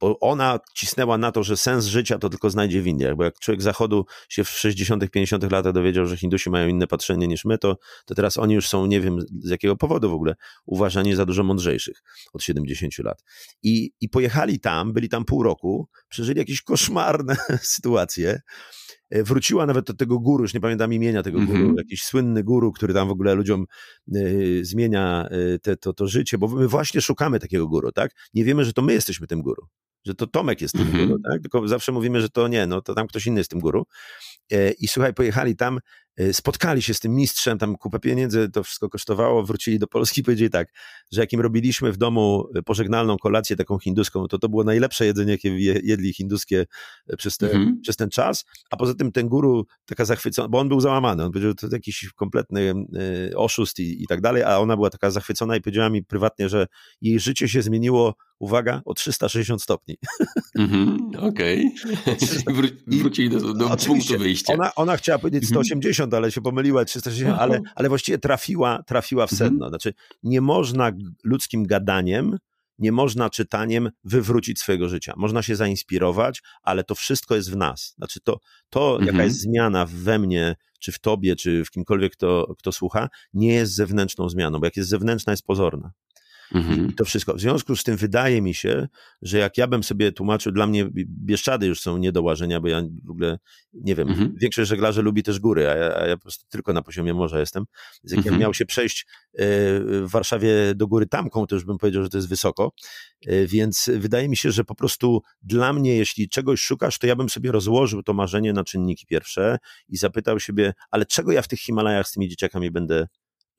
bo ona cisnęła na to, że sens życia to tylko znajdzie w Indiach, bo jak człowiek zachodu się w 60., 50. latach dowiedział, że Hindusi mają inne patrzenie niż my, to, to teraz oni już są, nie wiem z jakiego powodu w ogóle, uważani za dużo mądrzejszych od 70 lat. I, i pojechali tam, byli tam pół roku, przeżyli jakieś koszmarne sytuacje, wróciła nawet do tego guru, już nie pamiętam imienia tego guru, mm -hmm. jakiś słynny guru, który tam w ogóle ludziom y, zmienia y, te, to, to życie, bo my właśnie szukamy takiego guru, tak? Nie wiemy, że to my jesteśmy tym guru że to Tomek jest tym mm -hmm. guru, tak? Tylko zawsze mówimy, że to nie, no to tam ktoś inny jest tym guru. E, I słuchaj, pojechali tam, e, spotkali się z tym mistrzem, tam kupę pieniędzy to wszystko kosztowało, wrócili do Polski i powiedzieli tak, że jakim robiliśmy w domu pożegnalną kolację taką hinduską, to to było najlepsze jedzenie, jakie jedli hinduskie e, przez, te, mm -hmm. przez ten czas, a poza tym ten guru taka zachwycona, bo on był załamany, on powiedział, to jakiś kompletny oszust i, i tak dalej, a ona była taka zachwycona i powiedziała mi prywatnie, że jej życie się zmieniło uwaga, o 360 stopni. Mm-hmm, Okej. Okay. Wró- wrócili do, do punktu wyjścia. Ona, ona chciała powiedzieć 180, mm-hmm. ale się pomyliła, 360, ale, ale właściwie trafiła, trafiła w sedno. Mm-hmm. Znaczy, nie można ludzkim gadaniem, nie można czytaniem wywrócić swojego życia. Można się zainspirować, ale to wszystko jest w nas. Znaczy, to, to jaka mhm. jest zmiana we mnie, czy w tobie, czy w kimkolwiek, kto, kto słucha, nie jest zewnętrzną zmianą, bo jak jest zewnętrzna, jest pozorna. Mhm. I to wszystko. W związku z tym wydaje mi się, że jak ja bym sobie tłumaczył, dla mnie Bieszczady już są nie do łażenia, bo ja w ogóle, nie wiem, mhm. większość żeglarzy lubi też góry, a ja, a ja po prostu tylko na poziomie morza jestem. Więc jak mhm. ja miał się przejść e, w Warszawie do góry tamką, to już bym powiedział, że to jest wysoko. E, więc wydaje mi się, że po prostu dla mnie, jeśli czegoś szukasz, to ja bym sobie rozłożył to marzenie na czynniki pierwsze i zapytał siebie, ale czego ja w tych Himalajach z tymi dzieciakami będę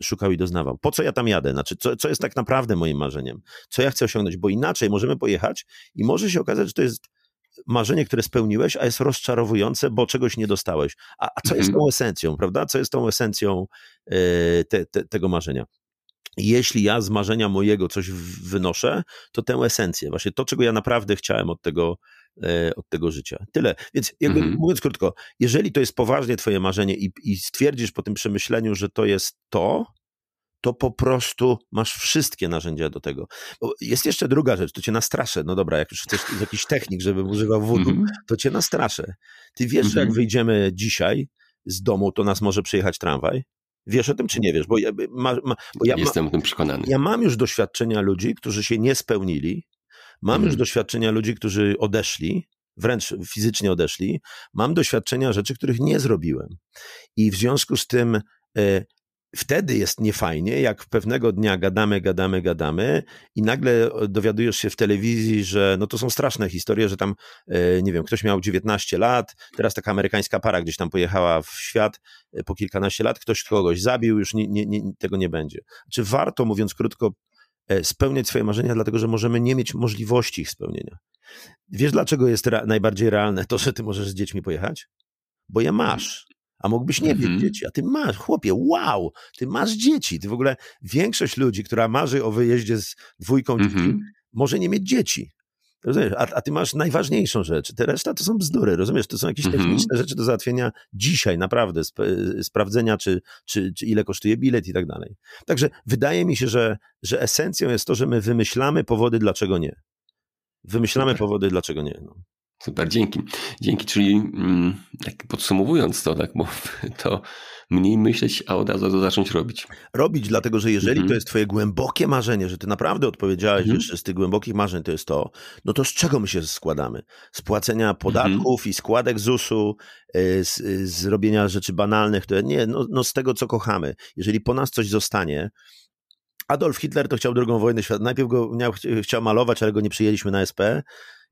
szukał i doznawał. Po co ja tam jadę? Znaczy, co, co jest tak naprawdę moim marzeniem? Co ja chcę osiągnąć? Bo inaczej możemy pojechać i może się okazać, że to jest marzenie, które spełniłeś, a jest rozczarowujące, bo czegoś nie dostałeś. A, a co jest mhm. tą esencją, prawda? Co jest tą esencją e, te, te, tego marzenia? Jeśli ja z marzenia mojego coś wynoszę, to tę esencję, właśnie to, czego ja naprawdę chciałem od tego, od tego życia. Tyle. Więc jakby mhm. mówiąc krótko, jeżeli to jest poważnie twoje marzenie i, i stwierdzisz po tym przemyśleniu, że to jest to, to po prostu masz wszystkie narzędzia do tego. Bo jest jeszcze druga rzecz, to cię nastraszę. No dobra, jak już chcesz jakiś technik, żebym używał wodu, mm -hmm. to cię nastraszę. Ty wiesz, mm -hmm. że jak mhm. wyjdziemy dzisiaj z domu, to nas może przyjechać tramwaj? Wiesz o tym, czy nie wiesz? Bo ja, ma, ma, bo ja Jestem o tym przekonany. Ja mam już doświadczenia ludzi, którzy się nie spełnili, Mam już mhm. doświadczenia ludzi, którzy odeszli, wręcz fizycznie odeszli. Mam doświadczenia rzeczy, których nie zrobiłem. I w związku z tym e, wtedy jest niefajnie, jak pewnego dnia gadamy, gadamy, gadamy i nagle dowiadujesz się w telewizji, że no to są straszne historie, że tam, e, nie wiem, ktoś miał 19 lat, teraz taka amerykańska para gdzieś tam pojechała w świat e, po kilkanaście lat, ktoś kogoś zabił, już nie, nie, nie, tego nie będzie. Czy warto, mówiąc krótko, E, spełniać swoje marzenia, dlatego że możemy nie mieć możliwości ich spełnienia. Wiesz, dlaczego jest re najbardziej realne to, że ty możesz z dziećmi pojechać? Bo je masz. A mógłbyś nie mieć -hmm. dzieci, a ty masz, chłopie, wow, ty masz dzieci. Ty w ogóle, większość ludzi, która marzy o wyjeździe z dwójką dzieci, może nie mieć dzieci. Rozumiesz? A, a ty masz najważniejszą rzecz. Te reszta to są bzdury, rozumiesz? To są jakieś mhm. techniczne rzeczy do załatwienia dzisiaj, naprawdę, sp sprawdzenia, czy, czy, czy ile kosztuje bilet i tak dalej. Także wydaje mi się, że, że esencją jest to, że my wymyślamy powody, dlaczego nie. Wymyślamy Super. powody, dlaczego nie. No. Super, dzięki. Dzięki, czyli mm, tak podsumowując to, tak, bo to mniej myśleć, a od razu to zacząć robić. Robić, dlatego że jeżeli mhm. to jest twoje głębokie marzenie, że ty naprawdę odpowiedziałeś, mhm. że z tych głębokich marzeń to jest to, no to z czego my się składamy? Z płacenia podatków mhm. i składek ZUS-u, y, z, z robienia rzeczy banalnych, to nie, no, no z tego, co kochamy. Jeżeli po nas coś zostanie, Adolf Hitler to chciał drugą wojnę światową. Najpierw go miał, chciał malować, ale go nie przyjęliśmy na SP.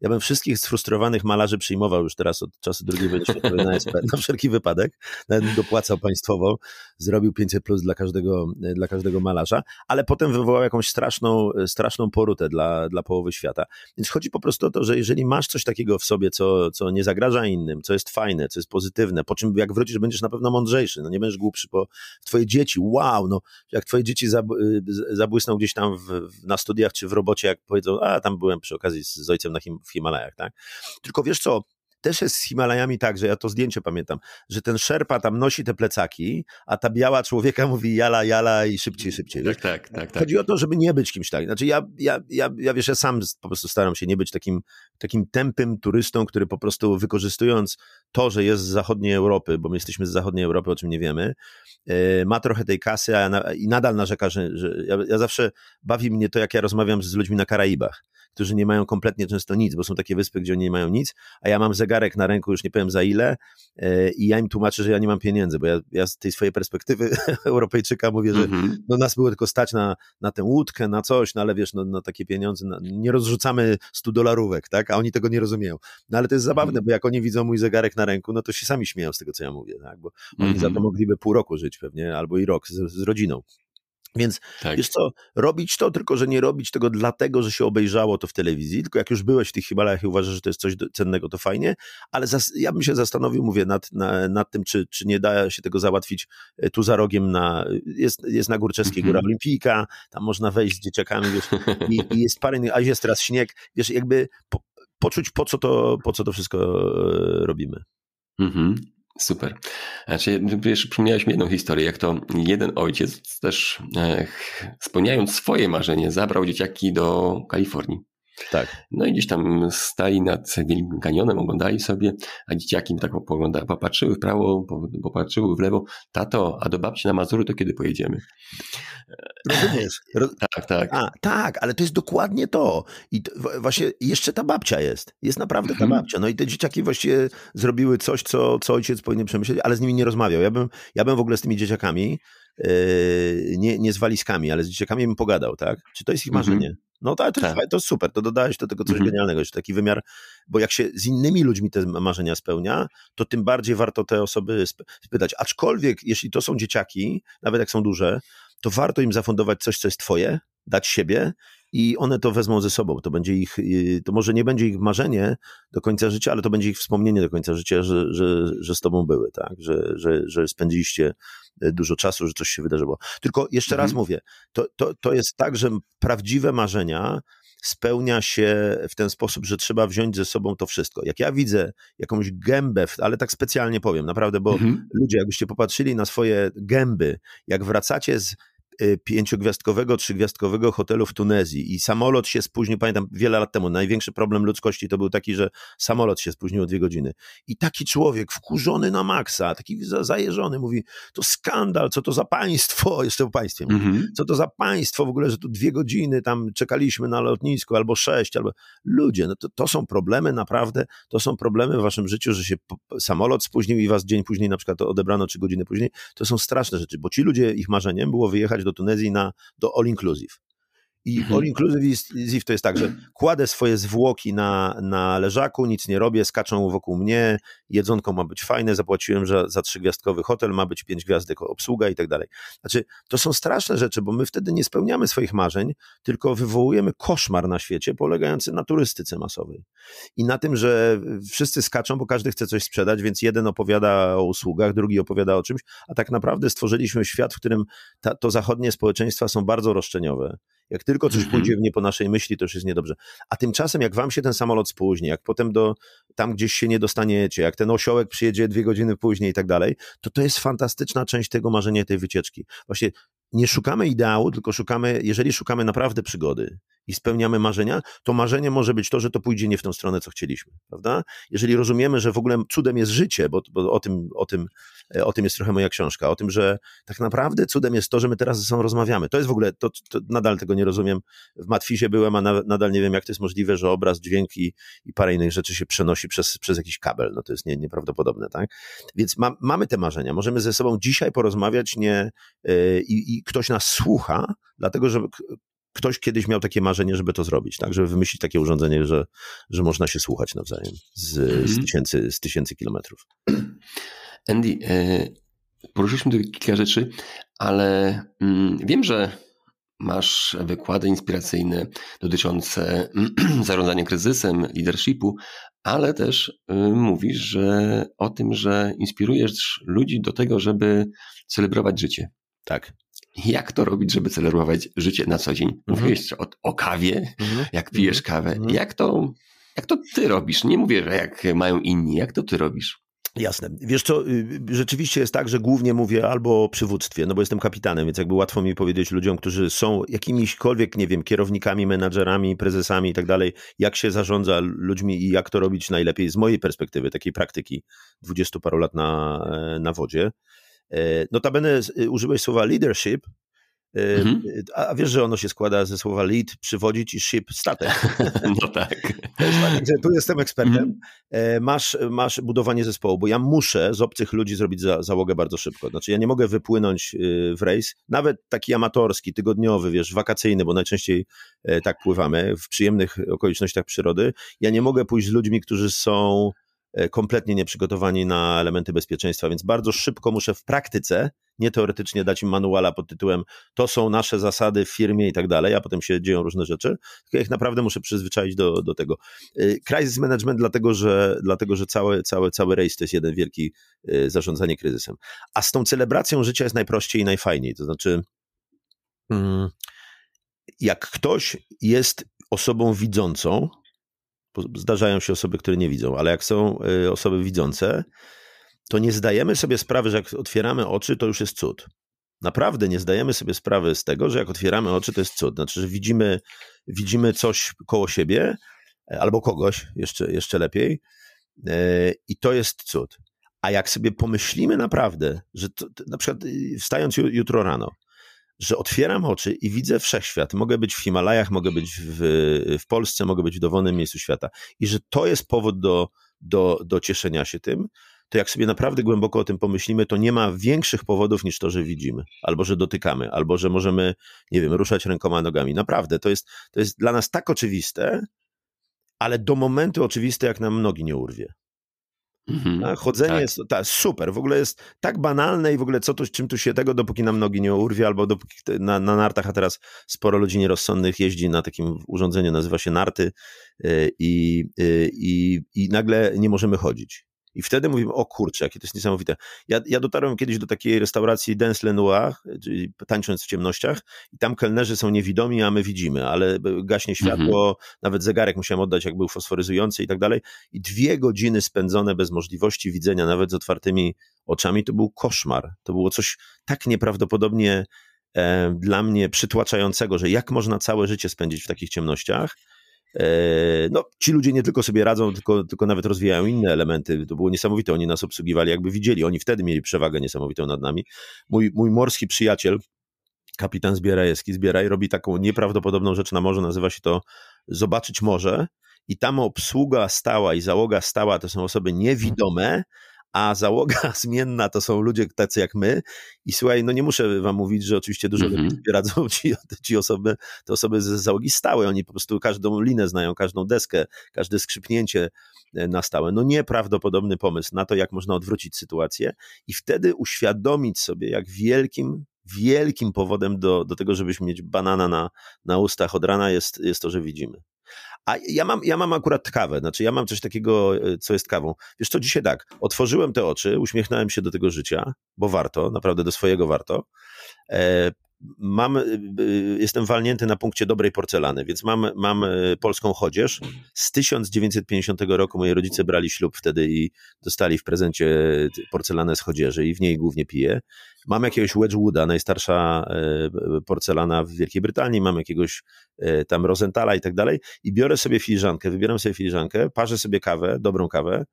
Ja bym wszystkich sfrustrowanych malarzy przyjmował już teraz od czasu II wojny światowej na SP, na wszelki wypadek. Nawet dopłacał państwowo, zrobił 500 plus dla każdego, dla każdego malarza, ale potem wywołał jakąś straszną, straszną porutę dla, dla połowy świata. Więc chodzi po prostu o to, że jeżeli masz coś takiego w sobie, co, co nie zagraża innym, co jest fajne, co jest pozytywne, po czym jak wrócisz, będziesz na pewno mądrzejszy, no nie będziesz głupszy, bo twoje dzieci, wow, no jak twoje dzieci zabłysną gdzieś tam w, na studiach czy w robocie, jak powiedzą, a tam byłem przy okazji z, z ojcem na Him w Himalajach, tak? Tylko wiesz co, też jest z Himalajami tak, że ja to zdjęcie pamiętam, że ten szerpa tam nosi te plecaki, a ta biała człowieka mówi jala, jala i szybciej, szybciej. Tak, tak, tak, tak. Chodzi o to, żeby nie być kimś tak. Znaczy ja, ja, ja, ja wiesz, ja sam po prostu staram się nie być takim, takim tępym turystą, który po prostu wykorzystując to, że jest z zachodniej Europy, bo my jesteśmy z zachodniej Europy, o czym nie wiemy, e, ma trochę tej kasy a na, i nadal narzeka, że, że ja, ja zawsze bawi mnie to, jak ja rozmawiam z ludźmi na Karaibach którzy nie mają kompletnie często nic, bo są takie wyspy, gdzie oni nie mają nic, a ja mam zegarek na ręku, już nie powiem za ile, e, i ja im tłumaczę, że ja nie mam pieniędzy, bo ja, ja z tej swojej perspektywy Europejczyka mówię, że mm -hmm. no nas było tylko stać na, na tę łódkę, na coś, no ale wiesz, no, no takie pieniądze, no, nie rozrzucamy 100 dolarówek, tak, a oni tego nie rozumieją. No ale to jest zabawne, mm -hmm. bo jak oni widzą mój zegarek na ręku, no to się sami śmieją z tego, co ja mówię, tak, bo oni mm -hmm. za to mhm. mogliby pół roku żyć pewnie, albo i rok z, z rodziną. Więc tak. wiesz co, robić to, tylko że nie robić tego dlatego, że się obejrzało to w telewizji, tylko jak już byłeś w tych Himalajach i uważasz, że to jest coś cennego, to fajnie, ale zas, ja bym się zastanowił, mówię, nad, na, nad tym, czy, czy nie da się tego załatwić e, tu za rogiem na, jest, jest na Górczewskiej Góra mhm. Olimpijka, tam można wejść z dzieciakami, wiesz, i, i jest parę, a jest teraz śnieg, wiesz, jakby po, poczuć po co to, po co to wszystko e, robimy. Mhm. Super. Znaczy, przypomniałeś mi jedną historię, jak to jeden ojciec też e, spełniając swoje marzenie, zabrał dzieciaki do Kalifornii. Tak. No i gdzieś tam stali nad Wielkim Kanionem, oglądali sobie, a dzieciaki tak popatrzyły w prawo, popatrzyły w lewo. Tato, a do babci na Mazury to kiedy pojedziemy? Rozumiesz? tak, tak. A, tak, ale to jest dokładnie to. I to, właśnie jeszcze ta babcia jest. Jest naprawdę ta mhm. babcia. No i te dzieciaki właściwie zrobiły coś, co, co ojciec powinien przemyśleć, ale z nimi nie rozmawiał. Ja bym, ja bym w ogóle z tymi dzieciakami, yy, nie, nie z walizkami, ale z dzieciakami bym pogadał, tak? Czy to jest ich mhm. marzenie? No to, to, tak. to jest super, to dodałeś do tego coś mhm. genialnego, że taki wymiar, bo jak się z innymi ludźmi te marzenia spełnia, to tym bardziej warto te osoby spytać. Aczkolwiek, jeśli to są dzieciaki, nawet jak są duże, to warto im zafundować coś, co jest twoje, dać siebie i one to wezmą ze sobą. To będzie ich, y, to może nie będzie ich marzenie do końca życia, ale to będzie ich wspomnienie do końca życia, że, że, że z tobą były, tak? Że, że, że spędziliście y, dużo czasu, że coś się wydarzyło. Tylko jeszcze mhm. raz mówię, to, to, to jest tak, że prawdziwe marzenia spełnia się w ten sposób, że trzeba wziąć ze sobą to wszystko. Jak ja widzę jakąś gębę, ale tak specjalnie powiem, naprawdę, bo mhm. ludzie, jakbyście popatrzyli na swoje gęby, jak wracacie z pięciogwiazdkowego, trzygwiazdkowego hotelu w Tunezji. I samolot się spóźnił, pamiętam wiele lat temu, największy problem ludzkości to był taki, że samolot się spóźnił o dwie godziny. I taki człowiek wkurzony na maksa, taki zajeżony mówi, to skandal, co to za państwo, jeszcze o państwie mówi, -hmm. co to za państwo w ogóle, że tu dwie godziny tam czekaliśmy na lotnisku, albo sześć, albo... Ludzie, no to, to są problemy naprawdę, to są problemy w waszym życiu, że się samolot spóźnił i was dzień później na przykład odebrano trzy godziny później, to są straszne rzeczy, bo ci ludzie, ich marzeniem było wyjechać do do Tunezji na, do All Inclusive. I mhm. all inclusive to jest tak, że kładę swoje zwłoki na, na leżaku, nic nie robię, skaczą wokół mnie, jedzonko ma być fajne, zapłaciłem za, za trzygwiazdkowy hotel, ma być pięć gwiazdek obsługa i tak dalej. Znaczy, to są straszne rzeczy, bo my wtedy nie spełniamy swoich marzeń, tylko wywołujemy koszmar na świecie polegający na turystyce masowej. I na tym, że wszyscy skaczą, bo każdy chce coś sprzedać, więc jeden opowiada o usługach, drugi opowiada o czymś, a tak naprawdę stworzyliśmy świat, w którym ta, to zachodnie społeczeństwa są bardzo roszczeniowe Jak tylko coś mhm. pójdzie nie po naszej myśli, to już jest niedobrze. A tymczasem, jak wam się ten samolot spóźni, jak potem do, tam gdzieś się nie dostaniecie, jak ten osiołek przyjedzie dwie godziny później i tak dalej, to to jest fantastyczna część tego marzenia, tej wycieczki. Właśnie nie szukamy ideału, tylko szukamy, jeżeli szukamy naprawdę przygody i spełniamy marzenia, to marzenie może być to, że to pójdzie nie w tą stronę, co chcieliśmy, prawda? Jeżeli rozumiemy, że w ogóle cudem jest życie, bo, bo o, tym, o, tym, e, o tym jest trochę moja książka, o tym, że tak naprawdę cudem jest to, że my teraz ze sobą rozmawiamy. To jest w ogóle, to, to nadal tego nie rozumiem. W Matwizie byłem, a na, nadal nie wiem, jak to jest możliwe, że obraz, dźwięk i, parę innych rzeczy się przenosi przez, przez jakiś kabel. No to jest nie, nieprawdopodobne, tak? Więc ma, mamy te marzenia. Możemy ze sobą dzisiaj porozmawiać nie, yy, i ktoś nas słucha, dlatego że ktoś kiedyś miał takie marzenie, żeby to zrobić, tak? Żeby wymyślić takie urządzenie, że, że można się słuchać nawzajem z, mm. z, tysięcy, z tysięcy kilometrów. Andy, e, poruszyliśmy tu kilka rzeczy, ale mm, wiem, że masz wykłady inspiracyjne dotyczące zarządzania kryzysem, leadershipu, ale też y, mówisz że o tym, że inspirujesz ludzi do tego, żeby celebrować życie. Tak. Jak to robić, żeby celebrować życie na co dzień? Mhm. Mówiłeś o, o kawie, mhm. jak pijesz mhm. kawę. Mhm. Jak, to, jak to ty robisz? Nie mówię, że jak mają inni. Jak to ty robisz? Jasne. Wiesz co, y, rzeczywiście jest tak, że głównie mówię albo o przywództwie, no bo jestem kapitanem, więc jakby łatwo mi powiedzieć ludziom, którzy są jakimiśkolwiek, nie wiem, kierownikami, menadżerami, prezesami i tak dalej, jak się zarządza ludźmi i jak to robić najlepiej z mojej perspektywy, takiej praktyki dwudziestu paru lat na, e, na wodzie. E, notabene y, użyłeś słowa leadership, e, mhm. a wiesz, że ono się składa ze słowa lead, przywodzić i ship, statek. No tak. tak tu jestem ekspertem. Mhm. E, masz, masz budowanie zespołu, bo ja muszę z obcych ludzi zrobić za, załogę bardzo szybko. Znaczy ja nie mogę wypłynąć y, w rejs, nawet taki amatorski, tygodniowy, wiesz, wakacyjny, bo najczęściej tak pływamy w przyjemnych okolicznościach przyrody. Ja nie mogę pójść z ludźmi, którzy są E, kompletnie nieprzygotowani na elementy bezpieczeństwa, więc bardzo szybko muszę w praktyce, nie teoretycznie dać im manuala pod tytułem to są nasze zasady w firmie i tak dalej, a potem się dzieją różne rzeczy, tylko ich naprawdę muszę przyzwyczaić do, do tego. E, crisis management dlatego, że, dlatego, że cały, cały, cały rejs to jest jeden wielki e, zarządzanie kryzysem. A z tą celebracją życia jest najprościej i najfajniej, to znaczy mm, jak ktoś jest osobą widzącą, zdarzają się osoby, które nie widzą, ale jak są y, osoby widzące, to nie zdajemy sobie sprawy, że jak otwieramy oczy, to już jest cud. Naprawdę nie zdajemy sobie sprawy z tego, że jak otwieramy oczy, to jest cud. Znaczy, że widzimy, widzimy coś koło siebie, e, albo kogoś, jeszcze, jeszcze lepiej, e, i to jest cud. A jak sobie pomyślimy naprawdę, że to, na przykład y, wstając jutro rano, że otwieram oczy i widzę wszechświat. Mogę być w Himalajach, mogę być w, w Polsce, mogę być w dowolnym miejscu świata. I że to jest powód do, do, do cieszenia się tym, to jak sobie naprawdę głęboko o tym pomyślimy, to nie ma większych powodów niż to, że widzimy, albo że dotykamy, albo że możemy, nie wiem, ruszać rękoma, nogami. Naprawdę, to jest, to jest dla nas tak oczywiste, ale do momentu oczywiste, jak nam nogi nie urwie. Mhm, Chodzenie tak. jest ta, super, w ogóle jest tak banalne i w ogóle co tu, czym tu się tego, dopóki nam nogi nie urwie, albo dopóki na, na nartach, a teraz sporo ludzi nierozsądnych jeździ na takim urządzeniu, nazywa się narty y, i, y, i, i nagle nie możemy chodzić. I wtedy mówimy, o kurczę, jakie to jest niesamowite. Ja, ja dotarłem kiedyś do takiej restauracji Dance Lenoir, czyli tańcząc w ciemnościach, i tam kelnerzy są niewidomi, a my widzimy, ale gaśnie światło, mhm. nawet zegarek musiałem oddać, jak był fosforyzujący i tak dalej. I dwie godziny spędzone bez możliwości widzenia, nawet z otwartymi oczami, to był koszmar. To było coś tak nieprawdopodobnie e, dla mnie przytłaczającego, że jak można całe życie spędzić w takich ciemnościach, E, no, ci ludzie nie tylko sobie radzą, tylko, tylko nawet rozwijają inne elementy. To było niesamowite. Oni nas obsługiwali, jakby widzieli. Oni wtedy mieli przewagę niesamowitą nad nami. Mój, mój morski przyjaciel, kapitan Zbierajewski, Zbieraj, robi taką nieprawdopodobną rzecz na morzu. Nazywa się to Zobaczyć Morze. I tam obsługa stała i załoga stała to są osoby niewidome, a załoga zmienna to są ludzie tacy jak my i słuchaj, no nie muszę wam mówić, że oczywiście dużo mm -hmm. lepiej radzą ci, ci osoby, te osoby z załogi stałe, oni po prostu każdą linę znają, każdą deskę, każde skrzypnięcie e, na stałe. No nieprawdopodobny pomysł na to, jak można odwrócić sytuację i wtedy uświadomić sobie, jak wielkim wielkim powodem do, do tego, żebyśmy mieć banana na, na ustach od rana jest, jest to, że widzimy. A ja mam, ja mam akurat kawę, znaczy ja mam coś takiego, e, co jest kawą. Wiesz co, dzisiaj tak, otworzyłem te oczy, uśmiechnąłem się do tego życia, bo warto, naprawdę do swojego warto. Mam, jestem walnięty na punkcie dobrej porcelany, więc mam, mam polską chodzież. Z 1950 roku moi rodzice brali ślub wtedy i dostali w prezencie porcelanę z chodzieży i w niej głównie piję. Mam jakiegoś Wedgwooda, najstarsza porcelana w Wielkiej Brytanii, mam jakiegoś tam Rosenthala i tak dalej i biorę sobie filiżankę, wybieram sobie filiżankę, parzę sobie kawę, dobrą kawę,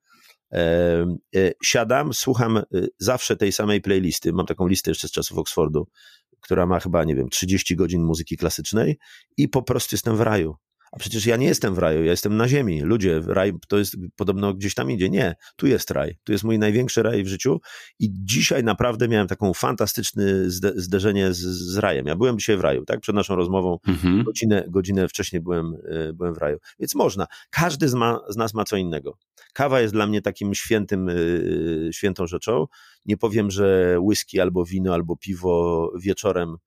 siadam, słucham y, zawsze tej samej playlisty. Mam taką listę jeszcze z czasów Oxfordu, która ma chyba, nie wiem, 30 godzin muzyki klasycznej i po prostu jestem w raju. A przecież ja nie jestem w raju, ja jestem na ziemi. Ludzie, raj to jest podobno gdzieś tam idzie. Nie, tu jest raj. Tu jest mój największy raj w życiu i dzisiaj naprawdę miałem taką fantastyczne zderzenie z, z rajem. Ja byłem dzisiaj w raju, tak? Przed naszą rozmową mhm. godzinę, godzinę wcześniej byłem, e, byłem w raju. Więc można. Każdy z, ma, z nas ma co innego. Kawa jest dla mnie takim świętym, e, świętą rzeczą. Nie powiem, że whisky albo wino albo piwo wieczorem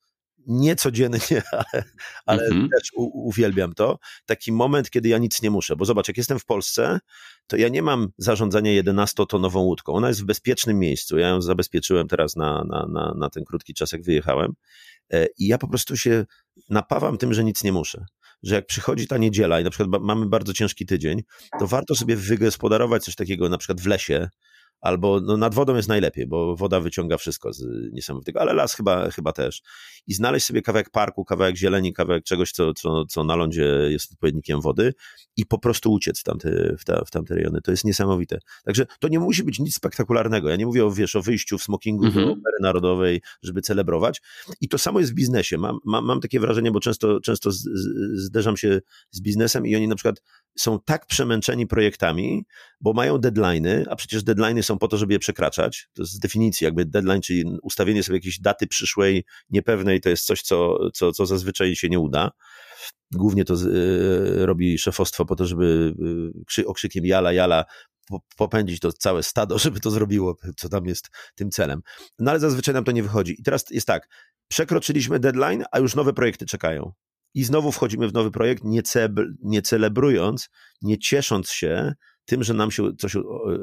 nie codziennie, ale, ale mhm. też u, uwielbiam to. Taki moment, kiedy ja nic nie muszę, bo zobacz, jak jestem w Polsce, to ja nie mam zarządzania 11-tonową łódką. Ona jest w bezpiecznym miejscu. Ja ją zabezpieczyłem teraz na, na, na, na ten krótki czas, jak wyjechałem. E, I ja po prostu się napawam tym, że nic nie muszę. Że jak przychodzi ta niedziela i na przykład mamy bardzo ciężki tydzień, to warto sobie wygospodarować coś takiego na przykład w lesie, albo no, nad wodą jest najlepiej, bo woda wyciąga wszystko z niesamowitego, ale las chyba, chyba też. I znaleźć sobie kawałek parku, kawałek zieleni, kawałek czegoś, co, co, co na lądzie jest odpowiednikiem wody i po prostu uciec w tamte, w, ta, w tamte rejony. To jest niesamowite. Także to nie musi być nic spektakularnego. Ja nie mówię o, wiesz, o wyjściu w smokingu -hmm. do opery narodowej, żeby celebrować. I to samo jest w biznesie. Mam, mam, mam takie wrażenie, bo często, często z, z, zderzam się z biznesem i oni na przykład są tak przemęczeni projektami, bo mają deadlines, a przecież deadlines są po to, żeby je przekraczać. To z definicji jakby deadline, czyli ustawienie sobie jakiejś daty przyszłej, niepewnej, to jest coś, co, co, co zazwyczaj się nie uda. Głównie to y, robi szefostwo po to, żeby y, okrzykiem jala, jala popędzić to całe stado, żeby to zrobiło, co tam jest tym celem. No ale zazwyczaj nam to nie wychodzi. I teraz jest tak, przekroczyliśmy deadline, a już nowe projekty czekają. I znowu wchodzimy w nowy projekt, nie, nie celebrując, nie ciesząc się tym, że nam się coś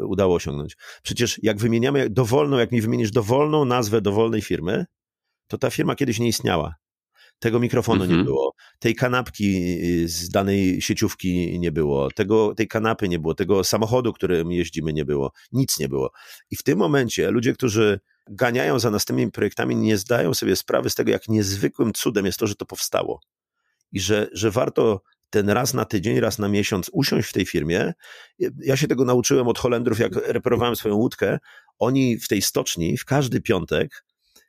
udało osiągnąć. Przecież jak wymieniamy dowolną, jak mi wymienisz dowolną nazwę dowolnej firmy, to ta firma kiedyś nie istniała. Tego mikrofonu nie mhm. było, tej kanapki y, z danej sieciówki nie było, tego, tej kanapy nie było, tego samochodu, którym jeździmy nie było, nic nie było. I w tym momencie ludzie, którzy ganiają za następnymi projektami, nie zdają sobie sprawy z tego, jak niezwykłym cudem jest to, że to powstało i że, że warto ten raz na tydzień, raz na miesiąc usiąść w tej firmie. Ja się tego nauczyłem od Holendrów, jak reperowałem swoją łódkę. Oni w tej stoczni w każdy piątek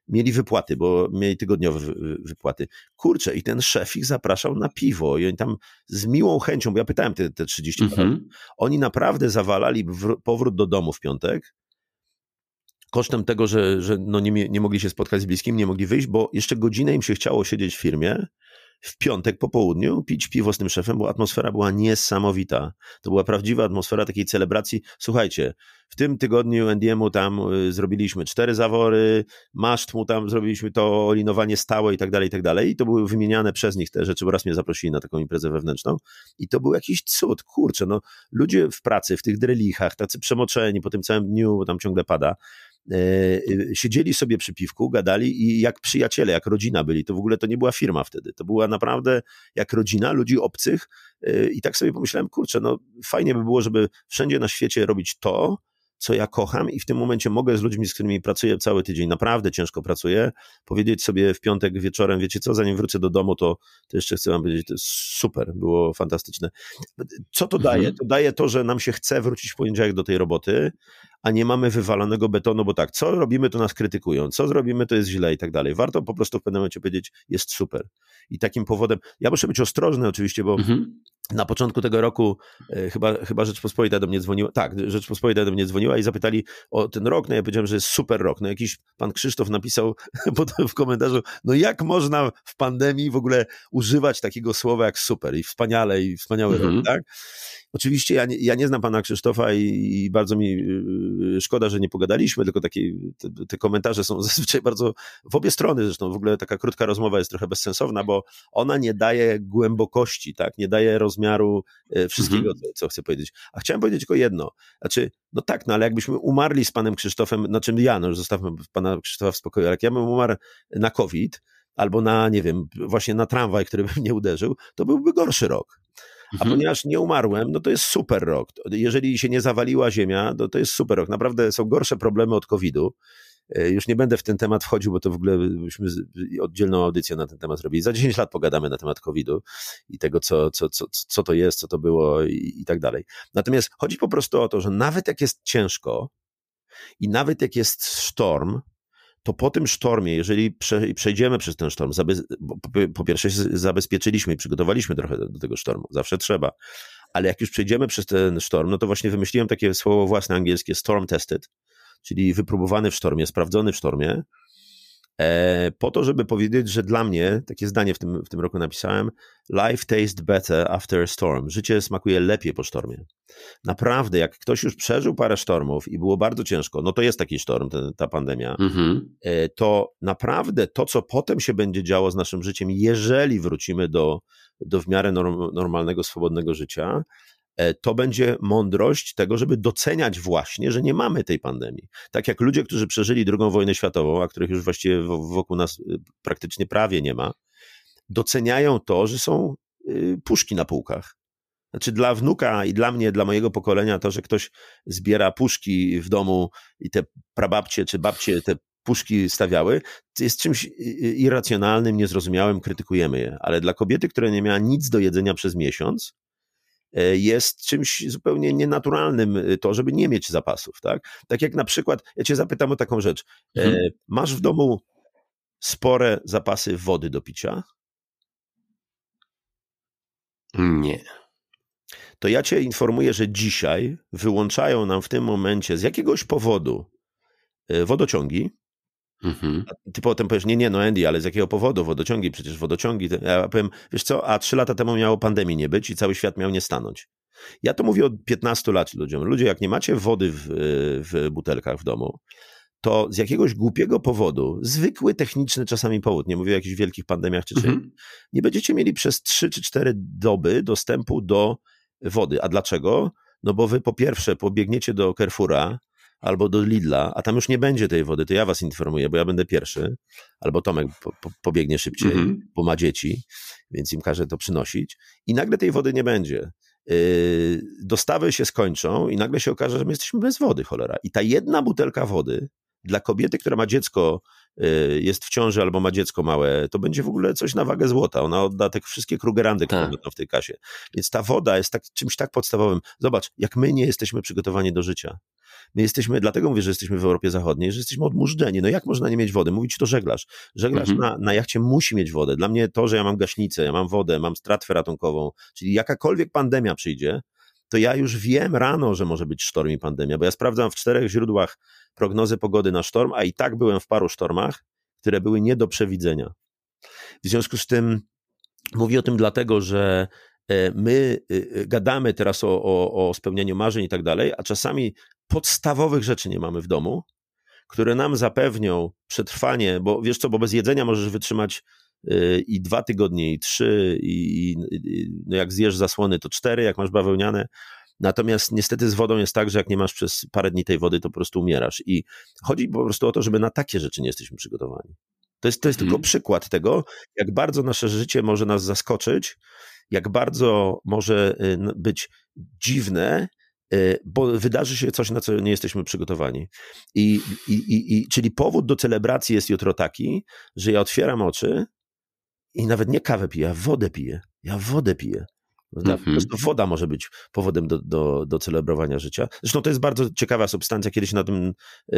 mieli wypłaty, bo mieli tygodniowe wypłaty. Kurczę, i ten szef ich zapraszał na piwo i oni tam z miłą chęcią, bo ja pytałem te, te 30 mhm. oni naprawdę zawalali powrót do domu w piątek, kosztem tego, że, że no nie, nie mogli się spotkać z bliskim, nie mogli wyjść, bo jeszcze godzinę im się chciało siedzieć w firmie, w piątek po południu pić piwo z tym szefem, bo atmosfera była niesamowita. To była prawdziwa atmosfera takiej celebracji. Słuchajcie, w tym tygodniu NDM-u tam y, zrobiliśmy cztery zawory, maszt mu tam zrobiliśmy to olinowanie stałe i tak dalej, i tak dalej. I to były wymieniane przez nich te rzeczy, bo raz mnie zaprosili na taką imprezę wewnętrzną. I to był jakiś cud, kurczę, no ludzie w pracy, w tych drelichach, tacy przemoczeni po tym całym dniu, bo tam ciągle pada, siedzieli sobie przy piwku, gadali i jak przyjaciele, jak rodzina byli. To w ogóle to nie była firma wtedy. To była naprawdę jak rodzina ludzi obcych. E, I tak sobie pomyślałem, kurczę, no fajnie by było, żeby wszędzie na świecie robić to, co ja kocham i w tym momencie mogę z ludźmi, z którymi pracuję cały tydzień, naprawdę ciężko pracuję, powiedzieć sobie w piątek wieczorem, wiecie co, zanim wrócę do domu, to, to jeszcze chcę wam powiedzieć, to jest super, było fantastyczne. Co to daje? Mhm. To daje to, że nam się chce wrócić w poniedziałek do tej roboty, a nie mamy wywalonego betonu, bo tak, co robimy, to nas krytykują, co zrobimy, to jest źle i tak dalej. Warto po prostu w pewnym momencie powiedzieć, jest super. I takim powodem, ja muszę być ostrożny oczywiście, bo mhm. na początku tego roku e, chyba, chyba Rzeczpospolita do mnie dzwoniła, tak, Rzeczpospolita do mnie dzwoniła i zapytali o ten rok, no ja powiedziałem, że jest super rok. No jakiś pan Krzysztof napisał w komentarzu, no jak można w pandemii w ogóle używać takiego słowa jak super i wspaniale i wspaniały mhm. rok, tak? Oczywiście ja nie, ja nie znam pana Krzysztofa i, i bardzo mi yy, szkoda, że nie pogadaliśmy, tylko takie te, te, komentarze są zazwyczaj bardzo w obie strony. Zresztą w ogóle taka krótka rozmowa jest trochę bezsensowna, bo ona nie daje głębokości, tak, nie daje rozmiaru yy, wszystkiego, mhm. co, chcę powiedzieć. A chciałem powiedzieć tylko jedno. Znaczy, no tak, no ale jakbyśmy umarli z panem Krzysztofem, na czym ja, no już zostawmy pana Krzysztofa w spokoju, ale jak ja bym umarł na COVID, albo na, nie wiem, właśnie na tramwaj, który by mnie uderzył, to byłby gorszy rok. A mhm. ponieważ nie umarłem, no to jest super rok. Jeżeli się nie zawaliła ziemia, to to jest super rok. Naprawdę są gorsze problemy od COVID-u. E, już nie będę w ten temat wchodził, bo to w ogóle byśmy oddzielną audycję na ten temat robili. Za 10 lat pogadamy na temat COVID-u i tego, co, co, co, co to jest, co to było i, i tak dalej. Natomiast chodzi po prostu o to, że nawet jak jest ciężko i nawet jak jest sztorm, to po tym sztormie, jeżeli przejdziemy przez ten sztorm, po pierwsze zabezpieczyliśmy i przygotowaliśmy trochę do tego sztormu, zawsze trzeba, ale jak już przejdziemy przez ten sztorm, no to właśnie wymyśliłem takie słowo własne angielskie, storm tested, czyli wypróbowany w sztormie, sprawdzony w sztormie, po to, żeby powiedzieć, że dla mnie, takie zdanie w tym, w tym roku napisałem, life tastes better after a storm. Życie smakuje lepiej po sztormie. Naprawdę, jak ktoś już przeżył parę sztormów i było bardzo ciężko, no to jest taki sztorm, ten, ta pandemia, mhm. E, to naprawdę to, co potem się będzie działo z naszym życiem, jeżeli wrócimy do, do w miarę norm, normalnego, swobodnego życia, E, to będzie mądrość tego, żeby doceniać właśnie, że nie mamy tej pandemii. Tak jak ludzie, którzy przeżyli II wojnę światową, a których już właściwie wokół nas y, praktycznie prawie nie ma, doceniają to, że są y, puszki na półkach. Znaczy dla wnuka i dla mnie, dla mojego pokolenia, to, że ktoś zbiera puszki w domu i te prababcie czy babcie te puszki stawiały, jest czymś y, irracjonalnym, niezrozumiałym, krytykujemy je. Ale dla kobiety, która nie miała nic do jedzenia przez miesiąc, E, jest czymś zupełnie nienaturalnym e, to, żeby nie mieć zapasów, tak? Tak jak na przykład, ja cię zapytam o taką rzecz. E, mhm. Masz w domu spore zapasy wody do picia? Nie. To ja cię informuję, że dzisiaj wyłączają nam w tym momencie z jakiegoś powodu wodociągi, Mhm. Ty potem powiesz, nie, nie, no Andy, ale z jakiego powodu wodociągi? Przecież wodociągi. Ja powiem, wiesz co, a trzy lata temu miało pandemii nie być i cały świat miał nie stanąć. Ja to mówię od 15 lat ludziom. Ludzie, jak nie macie wody w, w butelkach w domu, to z jakiegoś głupiego powodu, zwykły techniczny czasami powód, nie mówię o jakichś wielkich pandemiach czy czymś, mhm. nie będziecie mieli przez 3 czy 4 doby dostępu do wody. A dlaczego? No bo wy po pierwsze pobiegniecie do Carrefoura, albo do Lidla, a tam już nie będzie tej wody, to ja was informuję, bo ja będę pierwszy, albo Tomek po, po, pobiegnie szybciej, mhm. bo ma dzieci, więc im każe to przynosić i nagle tej wody nie będzie. Yy, dostawy się skończą i nagle się okaże, że my jesteśmy bez wody, cholera. I ta jedna butelka wody dla kobiety, która ma dziecko, jest w ciąży albo ma dziecko małe, to będzie w ogóle coś na wagę złota. Ona odda te wszystkie krugerandy, które tak. będą w tej kasie. Więc ta woda jest tak, czymś tak podstawowym. Zobacz, jak my nie jesteśmy przygotowani do życia. My jesteśmy, dlatego mówię, że jesteśmy w Europie Zachodniej, że jesteśmy odmurzdzeni. No jak można nie mieć wody? Mówić to żeglarz. Żeglarz mhm. na, na jachcie musi mieć wodę. Dla mnie to, że ja mam gaśnicę, ja mam wodę, mam stratwę ratunkową, czyli jakakolwiek pandemia przyjdzie, to ja już wiem rano, że może być sztorm i pandemia, bo ja sprawdzam w czterech źródłach prognozy pogody na sztorm, a i tak byłem w paru sztormach, które były nie do przewidzenia. W związku z tym mówię o tym dlatego, że e, my e, e, gadamy teraz o, o, o spełnianiu marzeń i tak dalej, a czasami podstawowych rzeczy nie mamy w domu, które nam zapewnią przetrwanie, bo wiesz co, bo bez jedzenia możesz wytrzymać i dwa tygodnie, i trzy, i, i no jak zjesz zasłony, to cztery, jak masz bawełniane. Natomiast niestety z wodą jest tak, że jak nie masz przez parę dni tej wody, to po prostu umierasz. I chodzi po prostu o to, żeby na takie rzeczy nie jesteśmy przygotowani. To jest, to jest hmm. tylko mhm. przykład tego, jak bardzo nasze życie może nas zaskoczyć, jak bardzo może y, być dziwne Y, bo wydarzy się coś, na co nie jesteśmy przygotowani. I, i, i, i, czyli powód do celebracji jest jutro taki, że ja otwieram oczy i nawet nie kawę piję, a wodę piję. Ja wodę piję. Mm -hmm. woda może być powodem do, do, do celebrowania życia. Zresztą to jest bardzo ciekawa substancja. Kiedyś na, tym,